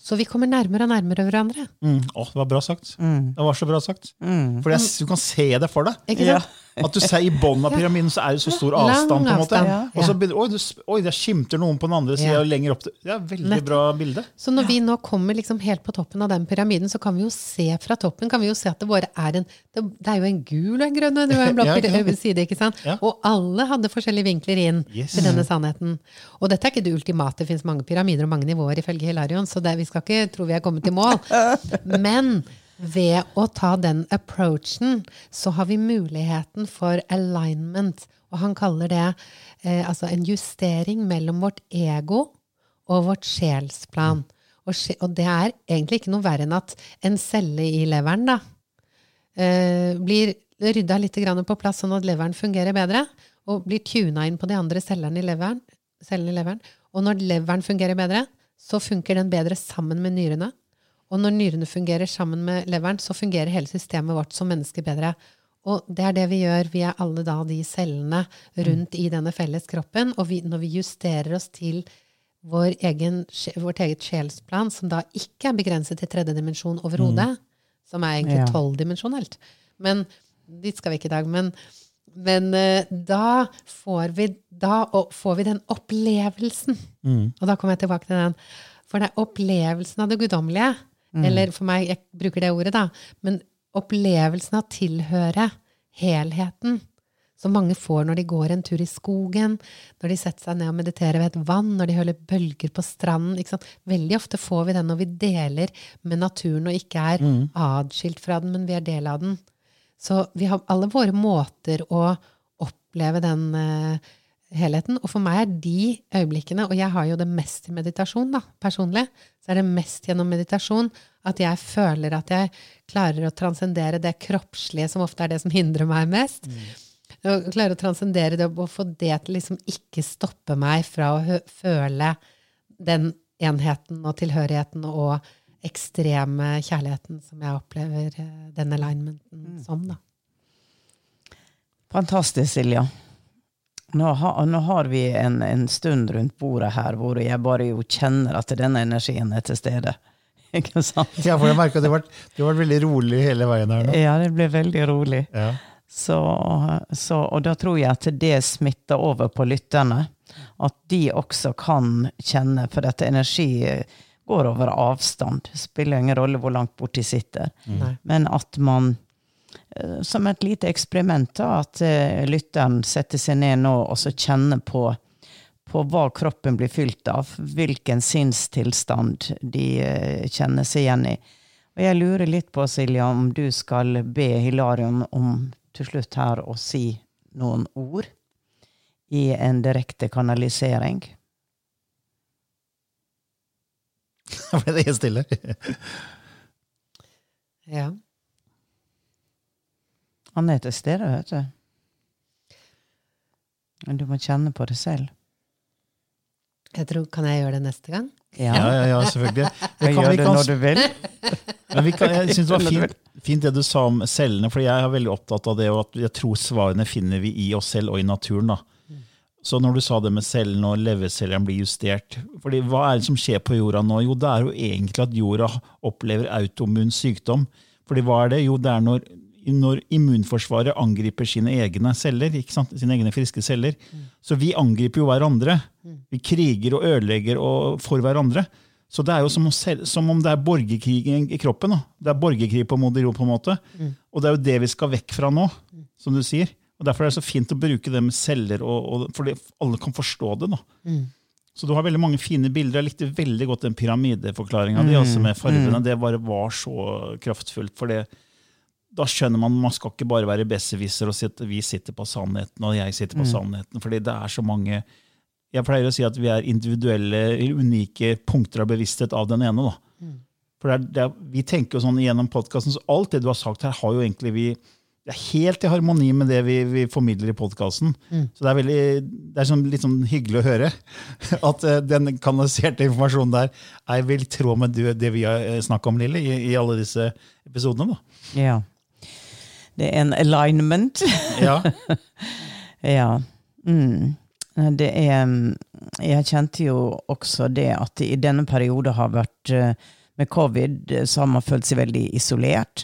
Så vi kommer nærmere og nærmere hverandre. Mm. Åh, det var bra sagt. Det var så bra sagt. For du kan se det for deg. Ikke Ja. At du ser I bunnen av pyramiden så er det så stor avstand. på en måte. ja. Og så begynner, oi, du, oi, der skimter noen på den andre sida Ja. opp. Det er veldig bra bilde. Så når vi nå kommer liksom helt på toppen av den pyramiden, så kan vi jo se fra toppen kan vi jo se at det bare er en Det, det er jo en gul og en grønn og en blå Ja, side. ikke sant? Ja. Og alle hadde forskjellige vinkler inn Yes. til denne sannheten. Og dette er ikke det ultimate. Det fins mange pyramider og mange nivåer, ifølge Hilarion, så det, vi skal ikke tro vi er kommet til mål. Men ved å ta den approachen, så har vi muligheten for alignment. Og han kaller det eh, altså en justering mellom vårt ego og vårt sjelsplan. Og, og det er egentlig ikke noe verre enn at en celle i leveren da, eh, blir rydda litt på plass, sånn at leveren fungerer bedre. og blir tuna inn på de andre cellene i leveren. Cellene i leveren. Og når leveren fungerer bedre, så funker den bedre sammen med nyrene. Og når nyrene fungerer sammen med leveren, så fungerer hele systemet vårt som mennesker bedre. Og det er det vi gjør. Vi er alle da de cellene rundt i denne felles kroppen. Og vi, når vi justerer oss til vår egen, vårt eget sjelsplan, som da ikke er begrenset til tredje dimensjon overhodet, som er egentlig tolvdimensjonelt Men dit skal vi ikke i dag. Men, men eh, da, får vi, da får vi den opplevelsen. Og da kommer jeg tilbake til den. For det er opplevelsen av det guddommelige. Eller for meg, jeg bruker det ordet, da. Men opplevelsen av å tilhøre helheten. Som mange får når de går en tur i skogen, når de setter seg ned og mediterer ved et vann, når de hører bølger på stranden. Ikke sant? Veldig ofte får vi den når vi deler med naturen og ikke er adskilt fra den, men vi er del av den. Så vi har alle våre måter å oppleve den eh, helheten. Og for meg er de øyeblikkene, og jeg har jo det mest i meditasjon, da, personlig, så er det mest gjennom meditasjon at jeg føler at jeg klarer å transcendere det kroppslige, som ofte er det som hindrer meg mest. Og klarer å transcendere det og få det til liksom ikke stoppe meg fra å føle den enheten og tilhørigheten og ekstreme kjærligheten som jeg opplever eh, den alignmenten som, da. Fantastisk, Silja. Nå, ha, nå har vi en, en stund rundt bordet her hvor jeg bare jo kjenner at denne energien er til stede. Ikke sant? Ja, for jeg merker at det har vært, det har veldig rolig hele veien her nå. Ja, det ble veldig rolig. Ja. Så, så, og da tror jeg at det smitter over på lytterne. At de også kan kjenne, for dette energi går over avstand. Det spiller ingen rolle hvor langt bort de sitter. Mm. Men at man, som et lite eksperiment, da, at eh, lytteren setter seg ned nå og så kjenner på, på hva kroppen blir fylt av, hvilken sinnstilstand de eh, kjenner seg igjen i. Og jeg lurer litt på, Silja, om du skal be Hilarion om til slutt her å si noen ord i en direkte kanalisering. Da ble det helt stille. Ja. Han er til stede, vet du. Men du må kjenne på det selv. Jeg tror, kan jeg gjøre det neste gang? Ja, ja, ja, selvfølgelig. Vi Jeg kan- gjør vi det når du vil. Men vi kan, jeg synes det var fint, fint det du sa om cellene, for jeg er veldig opptatt av det, og at jeg tror svarene finner vi i oss selv og i naturen. da. Så når du sa det med cellene og levercellene blir justert fordi Hva er det som skjer på jorda nå? Jo, det er jo egentlig at jorda opplever autoimmun sykdom. Fordi hva er det? Jo, det er når, når immunforsvaret angriper sine egne celler, ikke sant? sine egne friske celler. Så vi angriper jo hverandre. Vi kriger og ødelegger og for hverandre. Så det er jo som om, som om det er borgerkrig i, kroppen. Da. Det er borgerkrig på moder jord, på en måte. Og det er jo det vi skal vekk fra nå, som du sier. Og Derfor er det så fint å bruke det med celler, og, og, fordi alle kan forstå det. da. Så du har veldig mange fine bilder. Jeg likte veldig godt den pyramideforklaringa di, altså med fargene. Det bare var så kraftfullt. for det da skjønner man man skal ikke bare være besserwisser og sitte, vi sitter på sannheten og jeg sitter på sannheten. fordi det er så mange Jeg pleier å si at vi er individuelle, unike punkter av bevissthet av den ene. da. For det er, det er, Vi tenker jo sånn gjennom podkasten, så alt det du har sagt her, har jo egentlig vi det er helt i harmoni med det vi, vi formidler i podkasten. Så det er, veldig, det er sånn, litt sånn hyggelig å høre at uh, den kanaliserte informasjonen der er vel i tråd med det, det vi har snakka om, Lille, i, i alle disse episodene. da. Ja. Det er en alignment. Ja, Ja. Mm. Det er Jeg kjente jo også det at i denne perioden har vært eh, Med covid eh, så har man følt seg veldig isolert.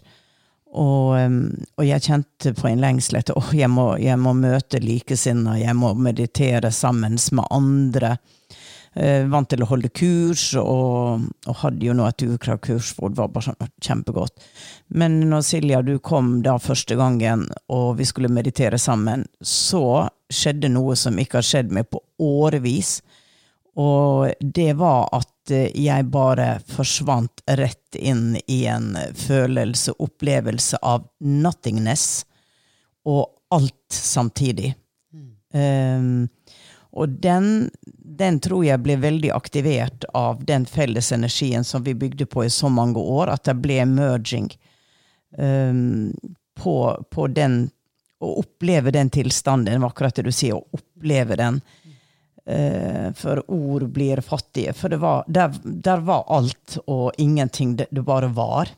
Og, eh, og jeg kjente på en lengsel etter oh, jeg, må, jeg må møte likesinnede, jeg må meditere sammen med andre. Eh, vant til å holde kurs, og, og hadde jo nå et ukra-kurs hvor det var bare sånn kjempegodt. Men når Silja, du kom da første gangen, og vi skulle meditere sammen, så skjedde noe som ikke har skjedd meg på årevis. Og det var at eh, jeg bare forsvant rett inn i en følelse, opplevelse av nothingness, og alt samtidig. Um, og den, den tror jeg ble veldig aktivert av den felles energien som vi bygde på i så mange år, at det ble merging um, på, på den å oppleve den tilstanden. Var akkurat det du sier, å oppleve den. Uh, for ord blir fattige. For det var, der, der var alt og ingenting. Det, det bare var.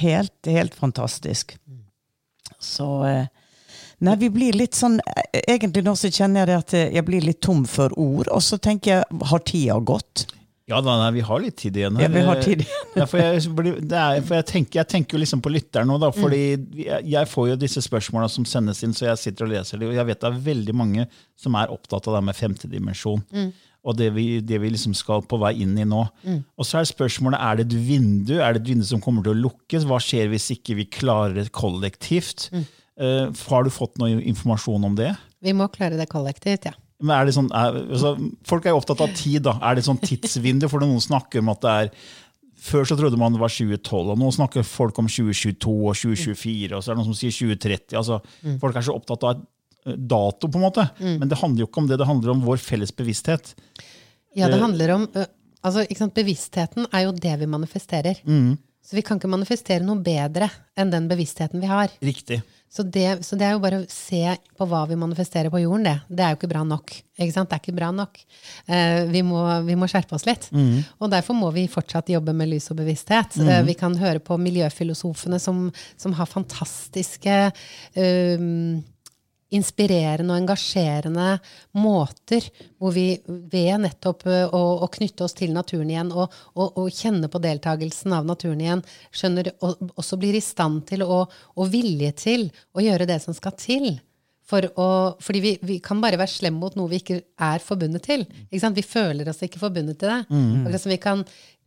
Helt, helt fantastisk. Så eh, Nei, vi blir litt sånn eh, Egentlig nå så kjenner jeg det at jeg blir litt tom for ord, og så tenker jeg har tida gått? Ja, da, nei, vi har litt tid igjen her. Ja, vi har tid ja, for jeg, er, for jeg, tenker, jeg tenker jo liksom på lytteren nå, da, fordi jeg, jeg får jo disse spørsmåla som sendes inn, så jeg sitter og leser dem. Og jeg vet det er veldig mange som er opptatt av det med femtedimensjon. Mm. Og det vi, det vi, liksom skal på vei inn i nå. Mm. Og så er spørsmålet er det et vindu Er det et vindu som kommer til å lukkes. Hva skjer hvis ikke vi klarer det kollektivt? Mm. Uh, har du fått noe informasjon om det? Vi må klare det kollektivt, ja. Men er det sånn, er, altså, folk er jo opptatt av tid. da. Er det sånn tidsvindu? For noen snakker om at det er Før så trodde man det var 2012, og nå snakker folk om 2022 og 2024. Og så er det noen som sier 2030. altså mm. Folk er så opptatt av eh, dato, på en måte. Mm. Men det handler jo ikke om det, det handler om vår felles bevissthet. Ja, det handler om altså, Bevisstheten er jo det vi manifesterer. Mm. Så vi kan ikke manifestere noe bedre enn den bevisstheten vi har. Riktig. Så det, så det, er jo bare å se på hva vi manifesterer på jorden, det. Det er jo ikke bra nok. Ikke sant? Det er ikke bra nok. Eh, vi, må, vi, må, skjerpe oss litt. Mm. Og derfor må vi fortsatt jobbe med lys og bevissthet. Mm. Eh, vi kan høre på miljøfilosofene som, som har fantastiske eh, inspirerende og engasjerende måter, hvor vi ved nettopp eh, å, å knytte oss til naturen igjen og, og, og, kjenne på deltakelsen av naturen igjen, skjønner, og også blir i stand til og, og vilje til å gjøre det som skal til. For å, fordi vi, vi, kan bare være slemme mot noe vi ikke er forbundet til. Ikke Vi føler oss ikke forbundet til det. Mm. Akkurat som vi kan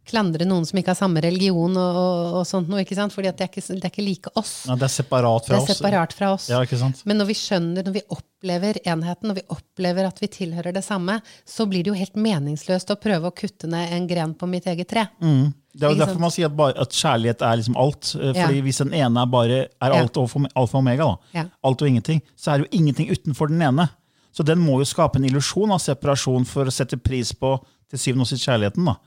klandre noen som ikke har samme religion, og, og, og sånt noe, ikke sant? fordi det er ikke, det er ikke like oss. Ja, det er separat fra oss. Det er separat fra oss. Ja, ikke sant? Men når vi skjønner, når vi opplever enheten, når vi opplever at vi tilhører det samme, så blir det jo helt meningsløst å prøve å kutte ned en gren på mitt eget tre. Mm. Det er jo derfor man sier at, bare, at, kjærlighet er liksom alt. Eh, fordi ja. Hvis den ene er bare er alt ja. alfa og omega, da, alt og ingenting, så er det jo ingenting utenfor den ene. Så den må jo skape en illusjon av separasjon for å sette pris på til syvende og sist kjærligheten. da.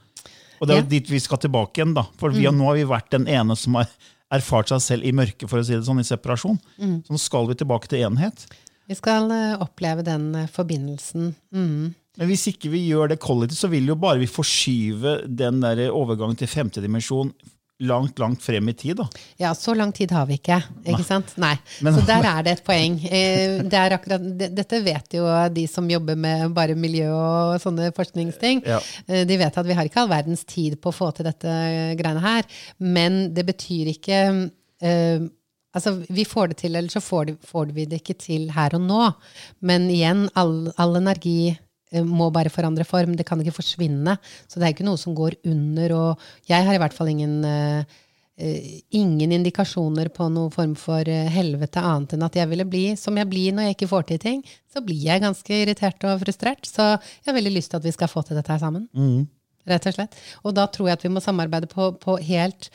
Og det er jo dit vi skal tilbake igjen. da. For vi mm. nå har vi vært den ene som har erfart seg selv i mørket, for å si det sånn, i separasjon. Mm. Så nå skal vi tilbake til enhet. Vi skal uh, oppleve den uh, forbindelsen. Mm. Men hvis ikke vi gjør det kollektivt, så vil jo bare vi forskyve den der overgangen til femte dimensjon langt, langt frem i tid. da. Ja, så lang tid har vi ikke. ikke Nei. sant? Nei. Men, så der er det et poeng. Eh, det akkurat, dette vet jo de som jobber med bare miljø og sånne forskningsting. Ja. Eh, de vet at vi har ikke all verdens tid på å få til dette greiene her. Men det betyr ikke uh, Altså, vi får det til, eller så får, vi det ikke til her og nå. Men igjen, all, all energi Eh, må bare forandre form. Det kan ikke forsvinne. Så det er ikke noe som går under. Og jeg har i hvert fall ingen, uh, ingen indikasjoner på noen form for helvete annet enn at jeg ville bli som jeg blir når jeg ikke får til ting. Så blir jeg ganske irritert og frustrert. Så jeg har veldig lyst til at vi skal få til dette her sammen. Mm. Rett og slett. Og da tror jeg at vi må samarbeide på, på helt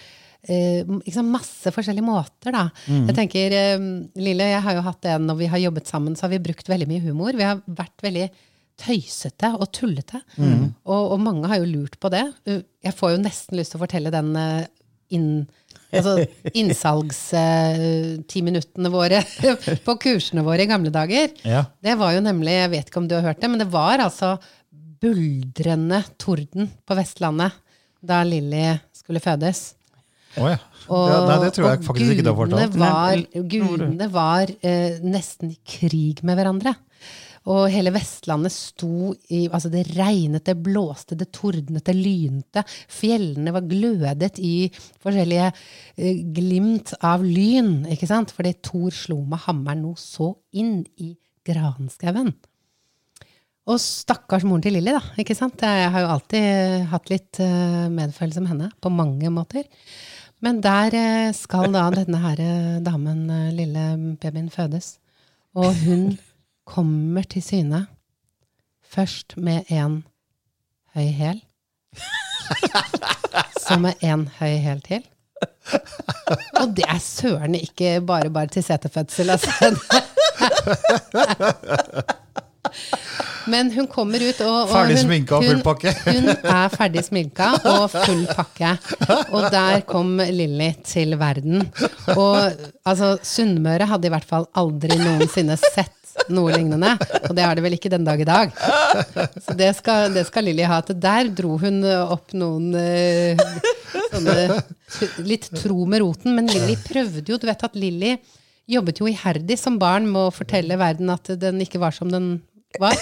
Uh, masse forskjellige måter. Da. Mm. Jeg tenker, uh, Lille, jeg har jo hatt det når vi har jobbet sammen, så har vi brukt veldig mye humor. Vi har vært veldig tøysete og tullete. Mm. Og, og, mange har jo lurt på det. Jeg får jo nesten lyst til å fortelle den eh, inn, altså innsalgstiminuttene våre på kursene våre i gamle dager. Ja. Det var jo nemlig, jeg vet ikke om du har hørt det, men det var altså buldrende torden på Vestlandet da Lilly skulle fødes. Oh, ja. Og, ja, nei, det tror jeg faktisk ikke du har fortalt. Var, gudene var eh, nesten i krig med hverandre. Og hele Vestlandet sto i Altså, det regnet, det blåste, det tordnet, det lynte. Fjellene var glødet i forskjellige eh, glimt av lyn, ikke sant? Fordi Thor slo med hammeren noe så inn i granskauen. Og stakkars moren til Lilly, da. ikke sant? Jeg har jo alltid hatt litt uh, medfølelse med henne, på mange måter. Men der skal da denne her damen, lille babyen, fødes. Og hun kommer til syne først med en høy hæl. Så med en høy hæl til. Og det er søren ikke bare bare til setefødsel, altså. Men hun kommer ut og, og Ferdig sminka og full hun- pakke. Hun er ferdig sminka og full pakke. Og der kom Lilly til verden. Og altså, Sunnmøre hadde i hvert fall aldri noensinne sett noe lignende. Og det har det vel ikke den dag i dag. Så det skal, det skal Lilly ha. At der dro hun opp noen eh, sånne Litt tro med roten. Men Lilly prøvde jo. Du vet at Lilly jobbet jo iherdig som barn med å fortelle verden at den ikke var som den var.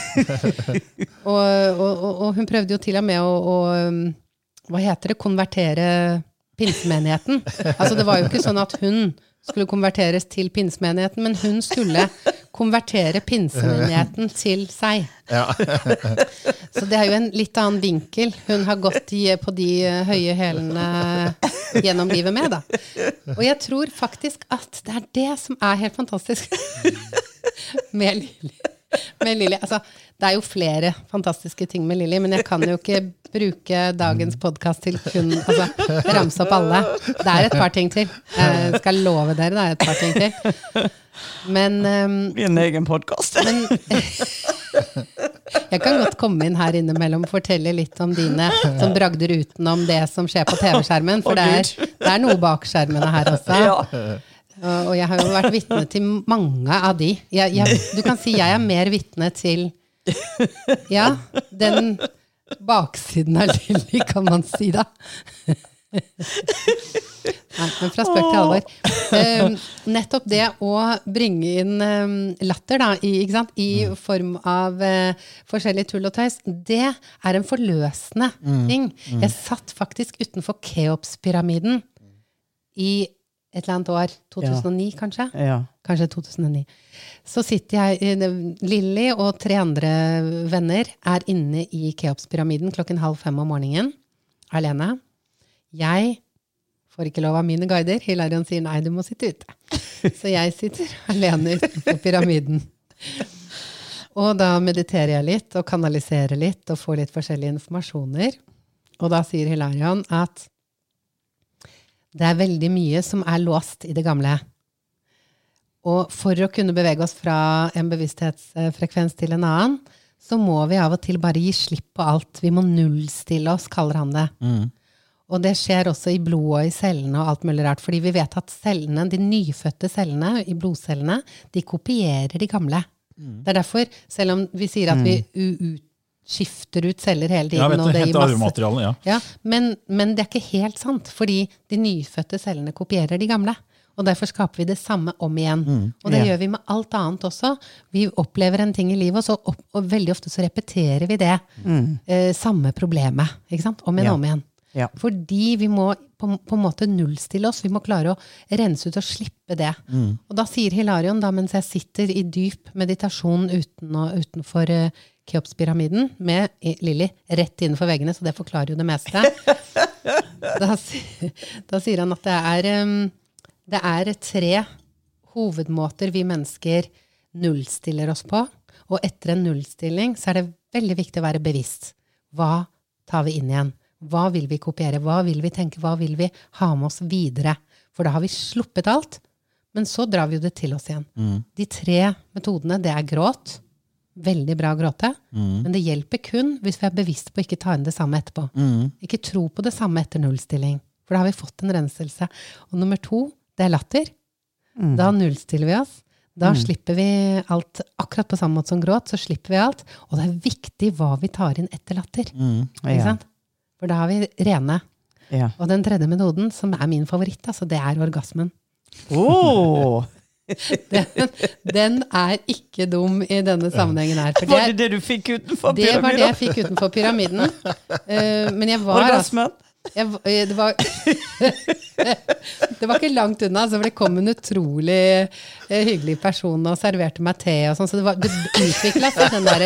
Og, og, og, hun prøvde jo til og med å, å hva heter det, konvertere pinsemenigheten. Altså Det var jo ikke sånn at hun skulle konverteres til pinsemenigheten, men hun skulle konvertere pinsemenigheten til seg. Så det er jo en litt annen vinkel hun har gått i, på de eh, høye hælene gjennom livet med. da. Og jeg tror faktisk at det er det som er helt fantastisk med Lilly. Med Lilly. Altså, det er jo flere fantastiske ting med Lilly, men jeg kan jo ikke bruke dagens podkast til kun altså, ramse opp alle. Det er et par ting til. Jeg skal love dere det er et par ting til. Men um, Blir en egen podkast. jeg kan godt komme inn her innimellom og fortelle litt om dine som bragder utenom det som skjer på TV-skjermen. For det er, det er noe bak skjermene her også. Ja. Og jeg har jo vært vitne til mange av de. Jeg, jeg, du kan si jeg er mer vitne til Ja, den baksiden av Lilly, kan man si, da. Nei, men fra spøk til alvor. Um, nettopp det å bringe inn um, latter da, i, i form av uh, forskjellig tull og tøys, det er en forløsende ting. Jeg satt faktisk utenfor Keopspyramiden i et eller annet år. 2009, kanskje? Ja. Kanskje 2009. Så sitter jeg Lilly og tre andre venner er inne i Keopspyramiden klokken halv fem om morgenen. Alene. Jeg får ikke lov av mine guider. Hilarion sier nei, du må sitte ute. Så jeg sitter alene utenfor pyramiden. Og da mediterer jeg litt og kanaliserer litt og får litt forskjellige informasjoner. Og da sier Hilarion at det er veldig mye som er låst i det gamle. Og for å kunne bevege oss fra en bevissthetsfrekvens til en annen, så må vi av og til bare gi slipp på alt. Vi må nullstille oss, kaller han det. Og det skjer også i blodet og i cellene og alt mulig rart. Fordi vi vet at cellene, de nyfødte cellene i blodcellene, de kopierer de gamle. Det er derfor, selv om vi sier at vi u- ut- skifter ut celler hele tiden Ja, vet og det gir masse ja. ja, men, men det er ikke helt sant, fordi de nyfødte cellene kopierer de gamle. Og derfor skaper vi det samme om igjen. Og det Ja. gjør vi med alt annet også. Vi opplever en ting i livet, og, så opp, og veldig ofte så repeterer vi det. Eh, samme problemet. Ikke sant? Om igjen og om igjen. Ja. Fordi vi må på, på en måte nullstille oss. Vi må klare å rense ut og slippe det. Og da sier Hilarion, da mens jeg sitter i dyp meditasjon uten å, utenfor uh, Keopspyramiden, med Lilly rett innenfor veggene, så det forklarer jo det meste, da, da sier han at det er, um, det er tre hovedmåter vi mennesker nullstiller oss på. Og etter en nullstilling så er det veldig viktig å være bevisst. Hva tar vi inn igjen? Hva vil vi kopiere? Hva vil vi tenke? Hva vil vi ha med oss videre? For da har vi sluppet alt, men så drar vi jo det til oss igjen. De tre metodene, det er gråt. Veldig bra å gråte. Men det hjelper kun hvis vi er bevisst på å ikke ta inn det samme etterpå. Ikke tro på det samme etter nullstilling. For da har vi fått en renselse. Og nummer to, det er latter. Da nullstiller vi oss. Da slipper vi alt akkurat på samme måte som gråt. så slipper vi alt. Og det er viktig hva vi tar inn etter latter. Ikke Ja. sant? For da har vi rene. Ja. Og den tredje metoden, som er min favoritt, altså, det er orgasmen. Åh, Den, den er ikke dum i denne sammenhengen her. For var det, det det du fikk utenfor pyramiden? det var det jeg fikk utenfor pyramiden. Uh, men jeg var altså Orgasmen? jeg, eh, det, var, det var ikke langt unna, så det kom en utrolig eh, hyggelig person og serverte meg te. og sånn, Så det, var- det utvikla seg, den der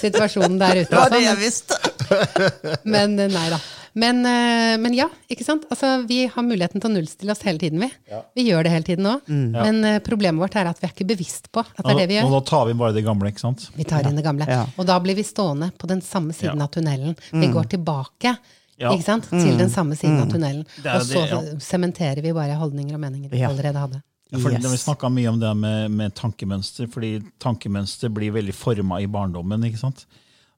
situasjonen der ute. Det var det jeg visste. Men nei da. Men, eh, men ja, ikke sant? Altså, vi har muligheten til å nullstille oss hele tiden. Vi Vi gjør det hele tiden òg. Men eh, problemet vårt er at vi er ikke bevisst på at det er det vi Og gjør. da tar vi bare det gamle, ikke sant? Vi tar inn det gamle. Ja. Og da blir vi stående på den samme siden Ja. av tunnelen. Vi går tilbake Ja. ikke sant? til den samme siden av tunnelen. er Og så ja. sementerer vi bare holdninger og meninger vi Ja. allerede hadde. Ja, for Yes. Vi snakka mye om det med, med tankemønster, fordi tankemønster blir veldig forma i barndommen. ikke sant?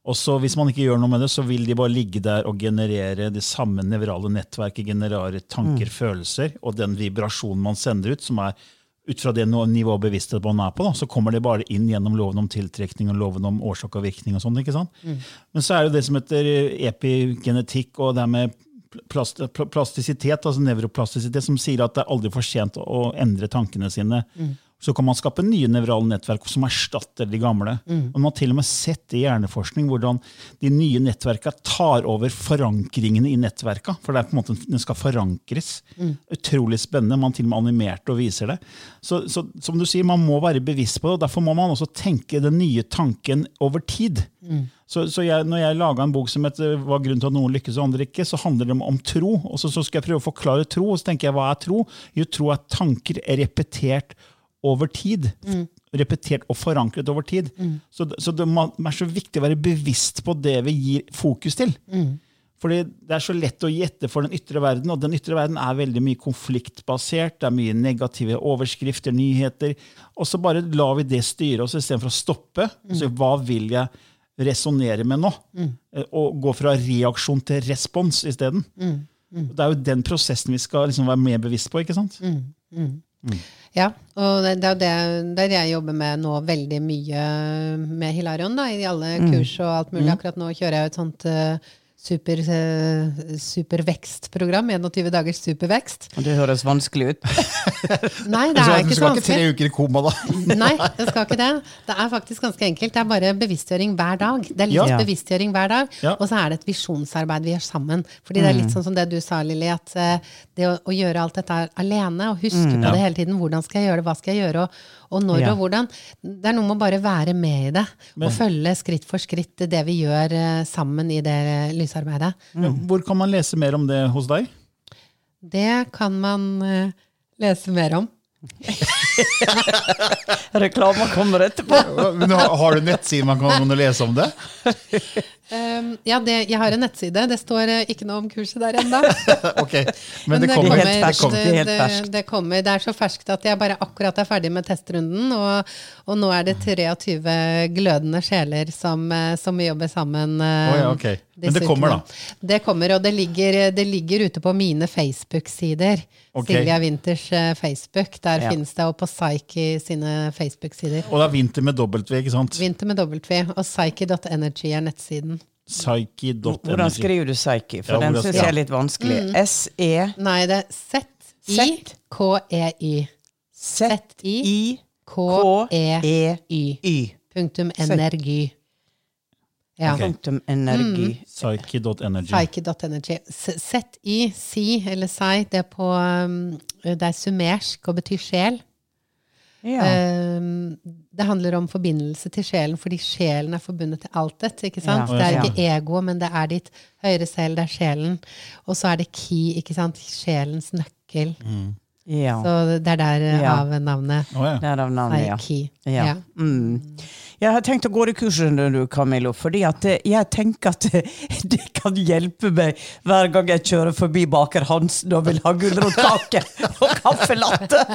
Og så Hvis man ikke gjør noe med det, så vil de bare ligge der og generere det samme nevrale nettverket, generere tanker, følelser, og den vibrasjonen man sender ut, som er ut fra det nivået bevissthet man er på, da, så kommer det bare inn gjennom loven om tiltrekning og loven om årsak og virkning. og sånt, ikke sant? Men så er det det som heter epigenetikk og det med plast, plastisitet, altså nevroplastisitet, som sier at det er aldri for sent å- endre tankene sine. Så kan man skape nye nevrale nettverk som erstatter de gamle. Og Man har til og med sett i hjerneforskning hvordan de nye nettverka tar over forankringene i nettverka. For det er på en måte, den skal forankres. Utrolig spennende. Man til og med animerte og viser det. Så, så som du sier, man må være bevisst på det. og Derfor må man også tenke den nye tanken over tid. Så, så jeg, når jeg laga en bok som het 'Hva er grunnen til at noen lykkes og andre ikke', så handler det om, om tro. Og så, så skal jeg prøve å forklare tro. Og så tenker jeg, hva er tro? Jo, tro er tanker er repetert over tid. Repetert og forankret over tid. Så, så det er så viktig å være bevisst på det vi gir fokus til. Fordi Det er så lett å gjette for den ytre verden, og den ytre verden er veldig mye konfliktbasert. Det er mye negative overskrifter, nyheter. Og så bare lar vi det styre oss istedenfor å stoppe. Så hva vil jeg resonnere med nå? Mm. Og gå fra reaksjon til respons isteden. Det er jo den prosessen vi skal liksom være mer bevisst på. ikke sant? Ja, og det, det er det, det er jeg jobber med nå veldig mye med Hilarion, da, i alle kurs og alt mulig. Akkurat nå kjører jeg jo et sånt uh, super, uh, supervekstprogram. 21 dagers supervekst. Det høres vanskelig ut. Nei, det er ikke så skal ikke tre vanskelig. uker i koma, da? Nei, det skal ikke det. Det er faktisk ganske enkelt. Det er bare bevisstgjøring hver dag. Det er litt Ja. bevisstgjøring hver dag, Ja. og så er det et visjonsarbeid vi gjør sammen. Fordi det er litt sånn som det du sa, Lilly, at eh, det å, å gjøre alt dette alene, og huske på Ja. det hele tiden, hvordan skal jeg gjøre det, hva skal jeg gjøre, og, og når Ja. og hvordan, det er noe med å bare være med i det, og følge skritt for skritt det vi gjør eh, sammen i det lysarbeidet. Ja, Hvor kan man lese mer om det hos deg? Det kan man eh, lese mer om. Reklama kommer etterpå. Men har, du nettside man kan lese om det? Um, ja, det, jeg har en nettside. Det står eh, ikke noe om kurset der ennå. Ok, Men det kommer. Det kommer. Det er ferskt. det kommer. Det er så ferskt at jeg bare akkurat er ferdig med testrunden. Og, og nå er det 23 glødende sjeler som, eh, som jobber sammen. Oh, ja, ok. Men det kommer, da? Det kommer, og det ligger, det ligger ute på mine Facebook-sider. Okay. Silvia Winters eh, Facebook. Der Ja. finnes det, og på Psyche sine Facebook-sider. Og det er vinter med W, ikke sant? Vinter med W. Og psyche.energy er nettsiden. Psyche.energy. Hvordan skriver du psyche? For Ja, den syns jeg er litt vanskelig. Mm. S-E Nei, det er Z-I-K-E-Y. Z-I-K-E-Y. Z-I-K-E-Y. Punktum energy. Ja. Punktum energi. Psyche.energy. Psyche.energy. S- Z-I, si eller si, det er på um, Det er sumersk og betyr sjel. Ja. Um, det handler om forbindelse til sjelen, fordi sjelen er forbundet til altet. ikke sant? Ja. Det er ikke ego, men det er ditt høyre selv, det er sjelen. Og så er det ki, ikke sant? Sjelens nøkkel. Ja. Så det er der uh, Ja. av navnet. Oh, ja. Derav navnet, ja. Ja. Ja. Mm. Jeg har tenkt å gå det kurset du, Camillo, fordi at eh, jeg tenker at det, det kan hjelpe meg hver gang jeg kjører forbi baker Hansen og vil ha gulrotkake og kaffelatte!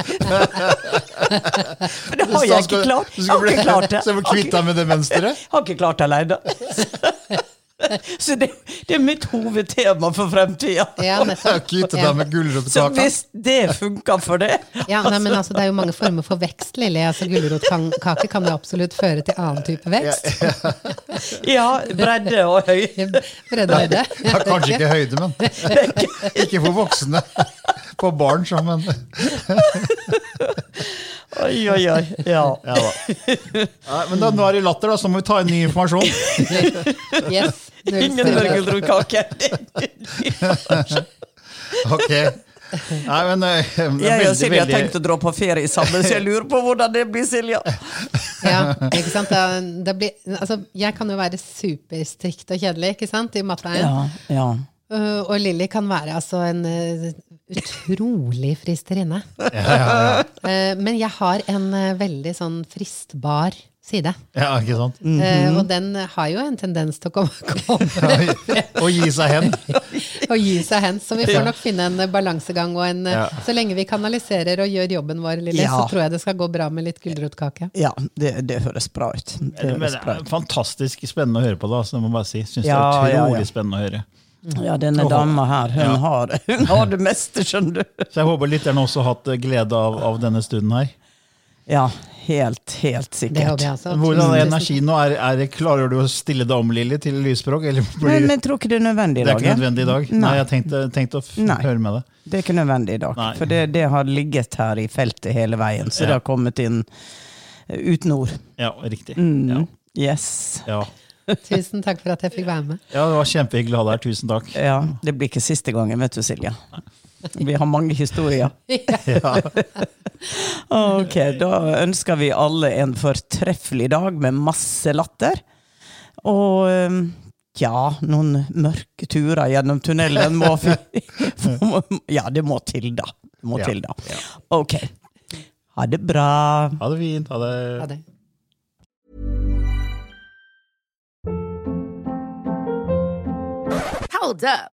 For det har jeg ikke klart. Jeg har ikke klart det. Så jeg må kvitte deg med det mønsteret? Har ikke klart det alene. Så det, det er mitt hovedtema for fremtida. Ja, deg med Så hvis det funker for det Ja, nei, men altså, Det er jo mange former for vekst, Lilly. Altså, Gulrotkake kan jo absolutt føre til annen type vekst. Ja, bredde og høy. Bredde og høyde. Ja, kanskje ikke høyde, men Ikke for voksne. For barn, så, men Oi, oi, oi. Ja. ja, da. Nei, men da, nå er det latter, da, så må vi ta inn ny informasjon. Yes. Ingen stress. mørkeldrotkake. Ok. Nei, men det er Jeg og veldig, Silja har veldig- tenkt å dra på ferie sammen, så jeg lurer på hvordan det blir, Silja. Ja, ikke sant? Det, det blir, altså, jeg kan jo være superstrikt og kjedelig ikke sant? i matveien. Ja, ja. Uh, og Lilly kan være altså en uh, utrolig fristerinne. Uh, men jeg har en uh, veldig sånn fristbar side. Ja, ikke sant? Uh, og den har jo en tendens til å komme, komme Å gi seg hen. å gi seg hen. Så vi får nok finne en eh, balansegang. Og en, eh, Ja. Så lenge vi kanaliserer og gjør jobben vår, Lille, Ja. så tror jeg det skal gå bra med litt gulrotkake. Ja, det, det høres bra ut. Det Men høres det bra ut. fantastisk spennende å høre på, da, så det må bare si. Syns Ja, det er utrolig ja. spennende å høre. Ja, denne dama her, hun, Ja. har, hun har det meste, skjønner du. Så jeg håper lytterne også har hatt glede av, av denne stunden her. Ja, helt, helt Det sikkert. Hvordan er energien nå? Er, er, klarer du å stille deg om, Lilly, til lysspråk? Eller blir, Men, men tror ikke det er nødvendig i dag. det er ikke nødvendig i dag? Nei, Nei. jeg tenkte, tenkte å f Nei. høre med deg. Det er ikke nødvendig i dag. Nei. For det, det har ligget her i feltet hele veien, så Ja. det har kommet inn eh, uten ord. Ja, riktig. Mm. Yes. Ja. Tusen takk for at jeg fikk være med. ja, det var kjempehyggelig å ha deg her. Tusen takk. Ja, det blir ikke siste gangen, vet du, Silje. Vi har mange historier. Ja. Ok, da ønsker vi alle en fortreffelig dag med masse latter. Og um, ja, noen mørke turer gjennom tunnelen må Ja, det må til, da. Det må Ja, til, da. ja. Ok. Ha det bra. Ha det fint. Ha det. Ha det. Hold up.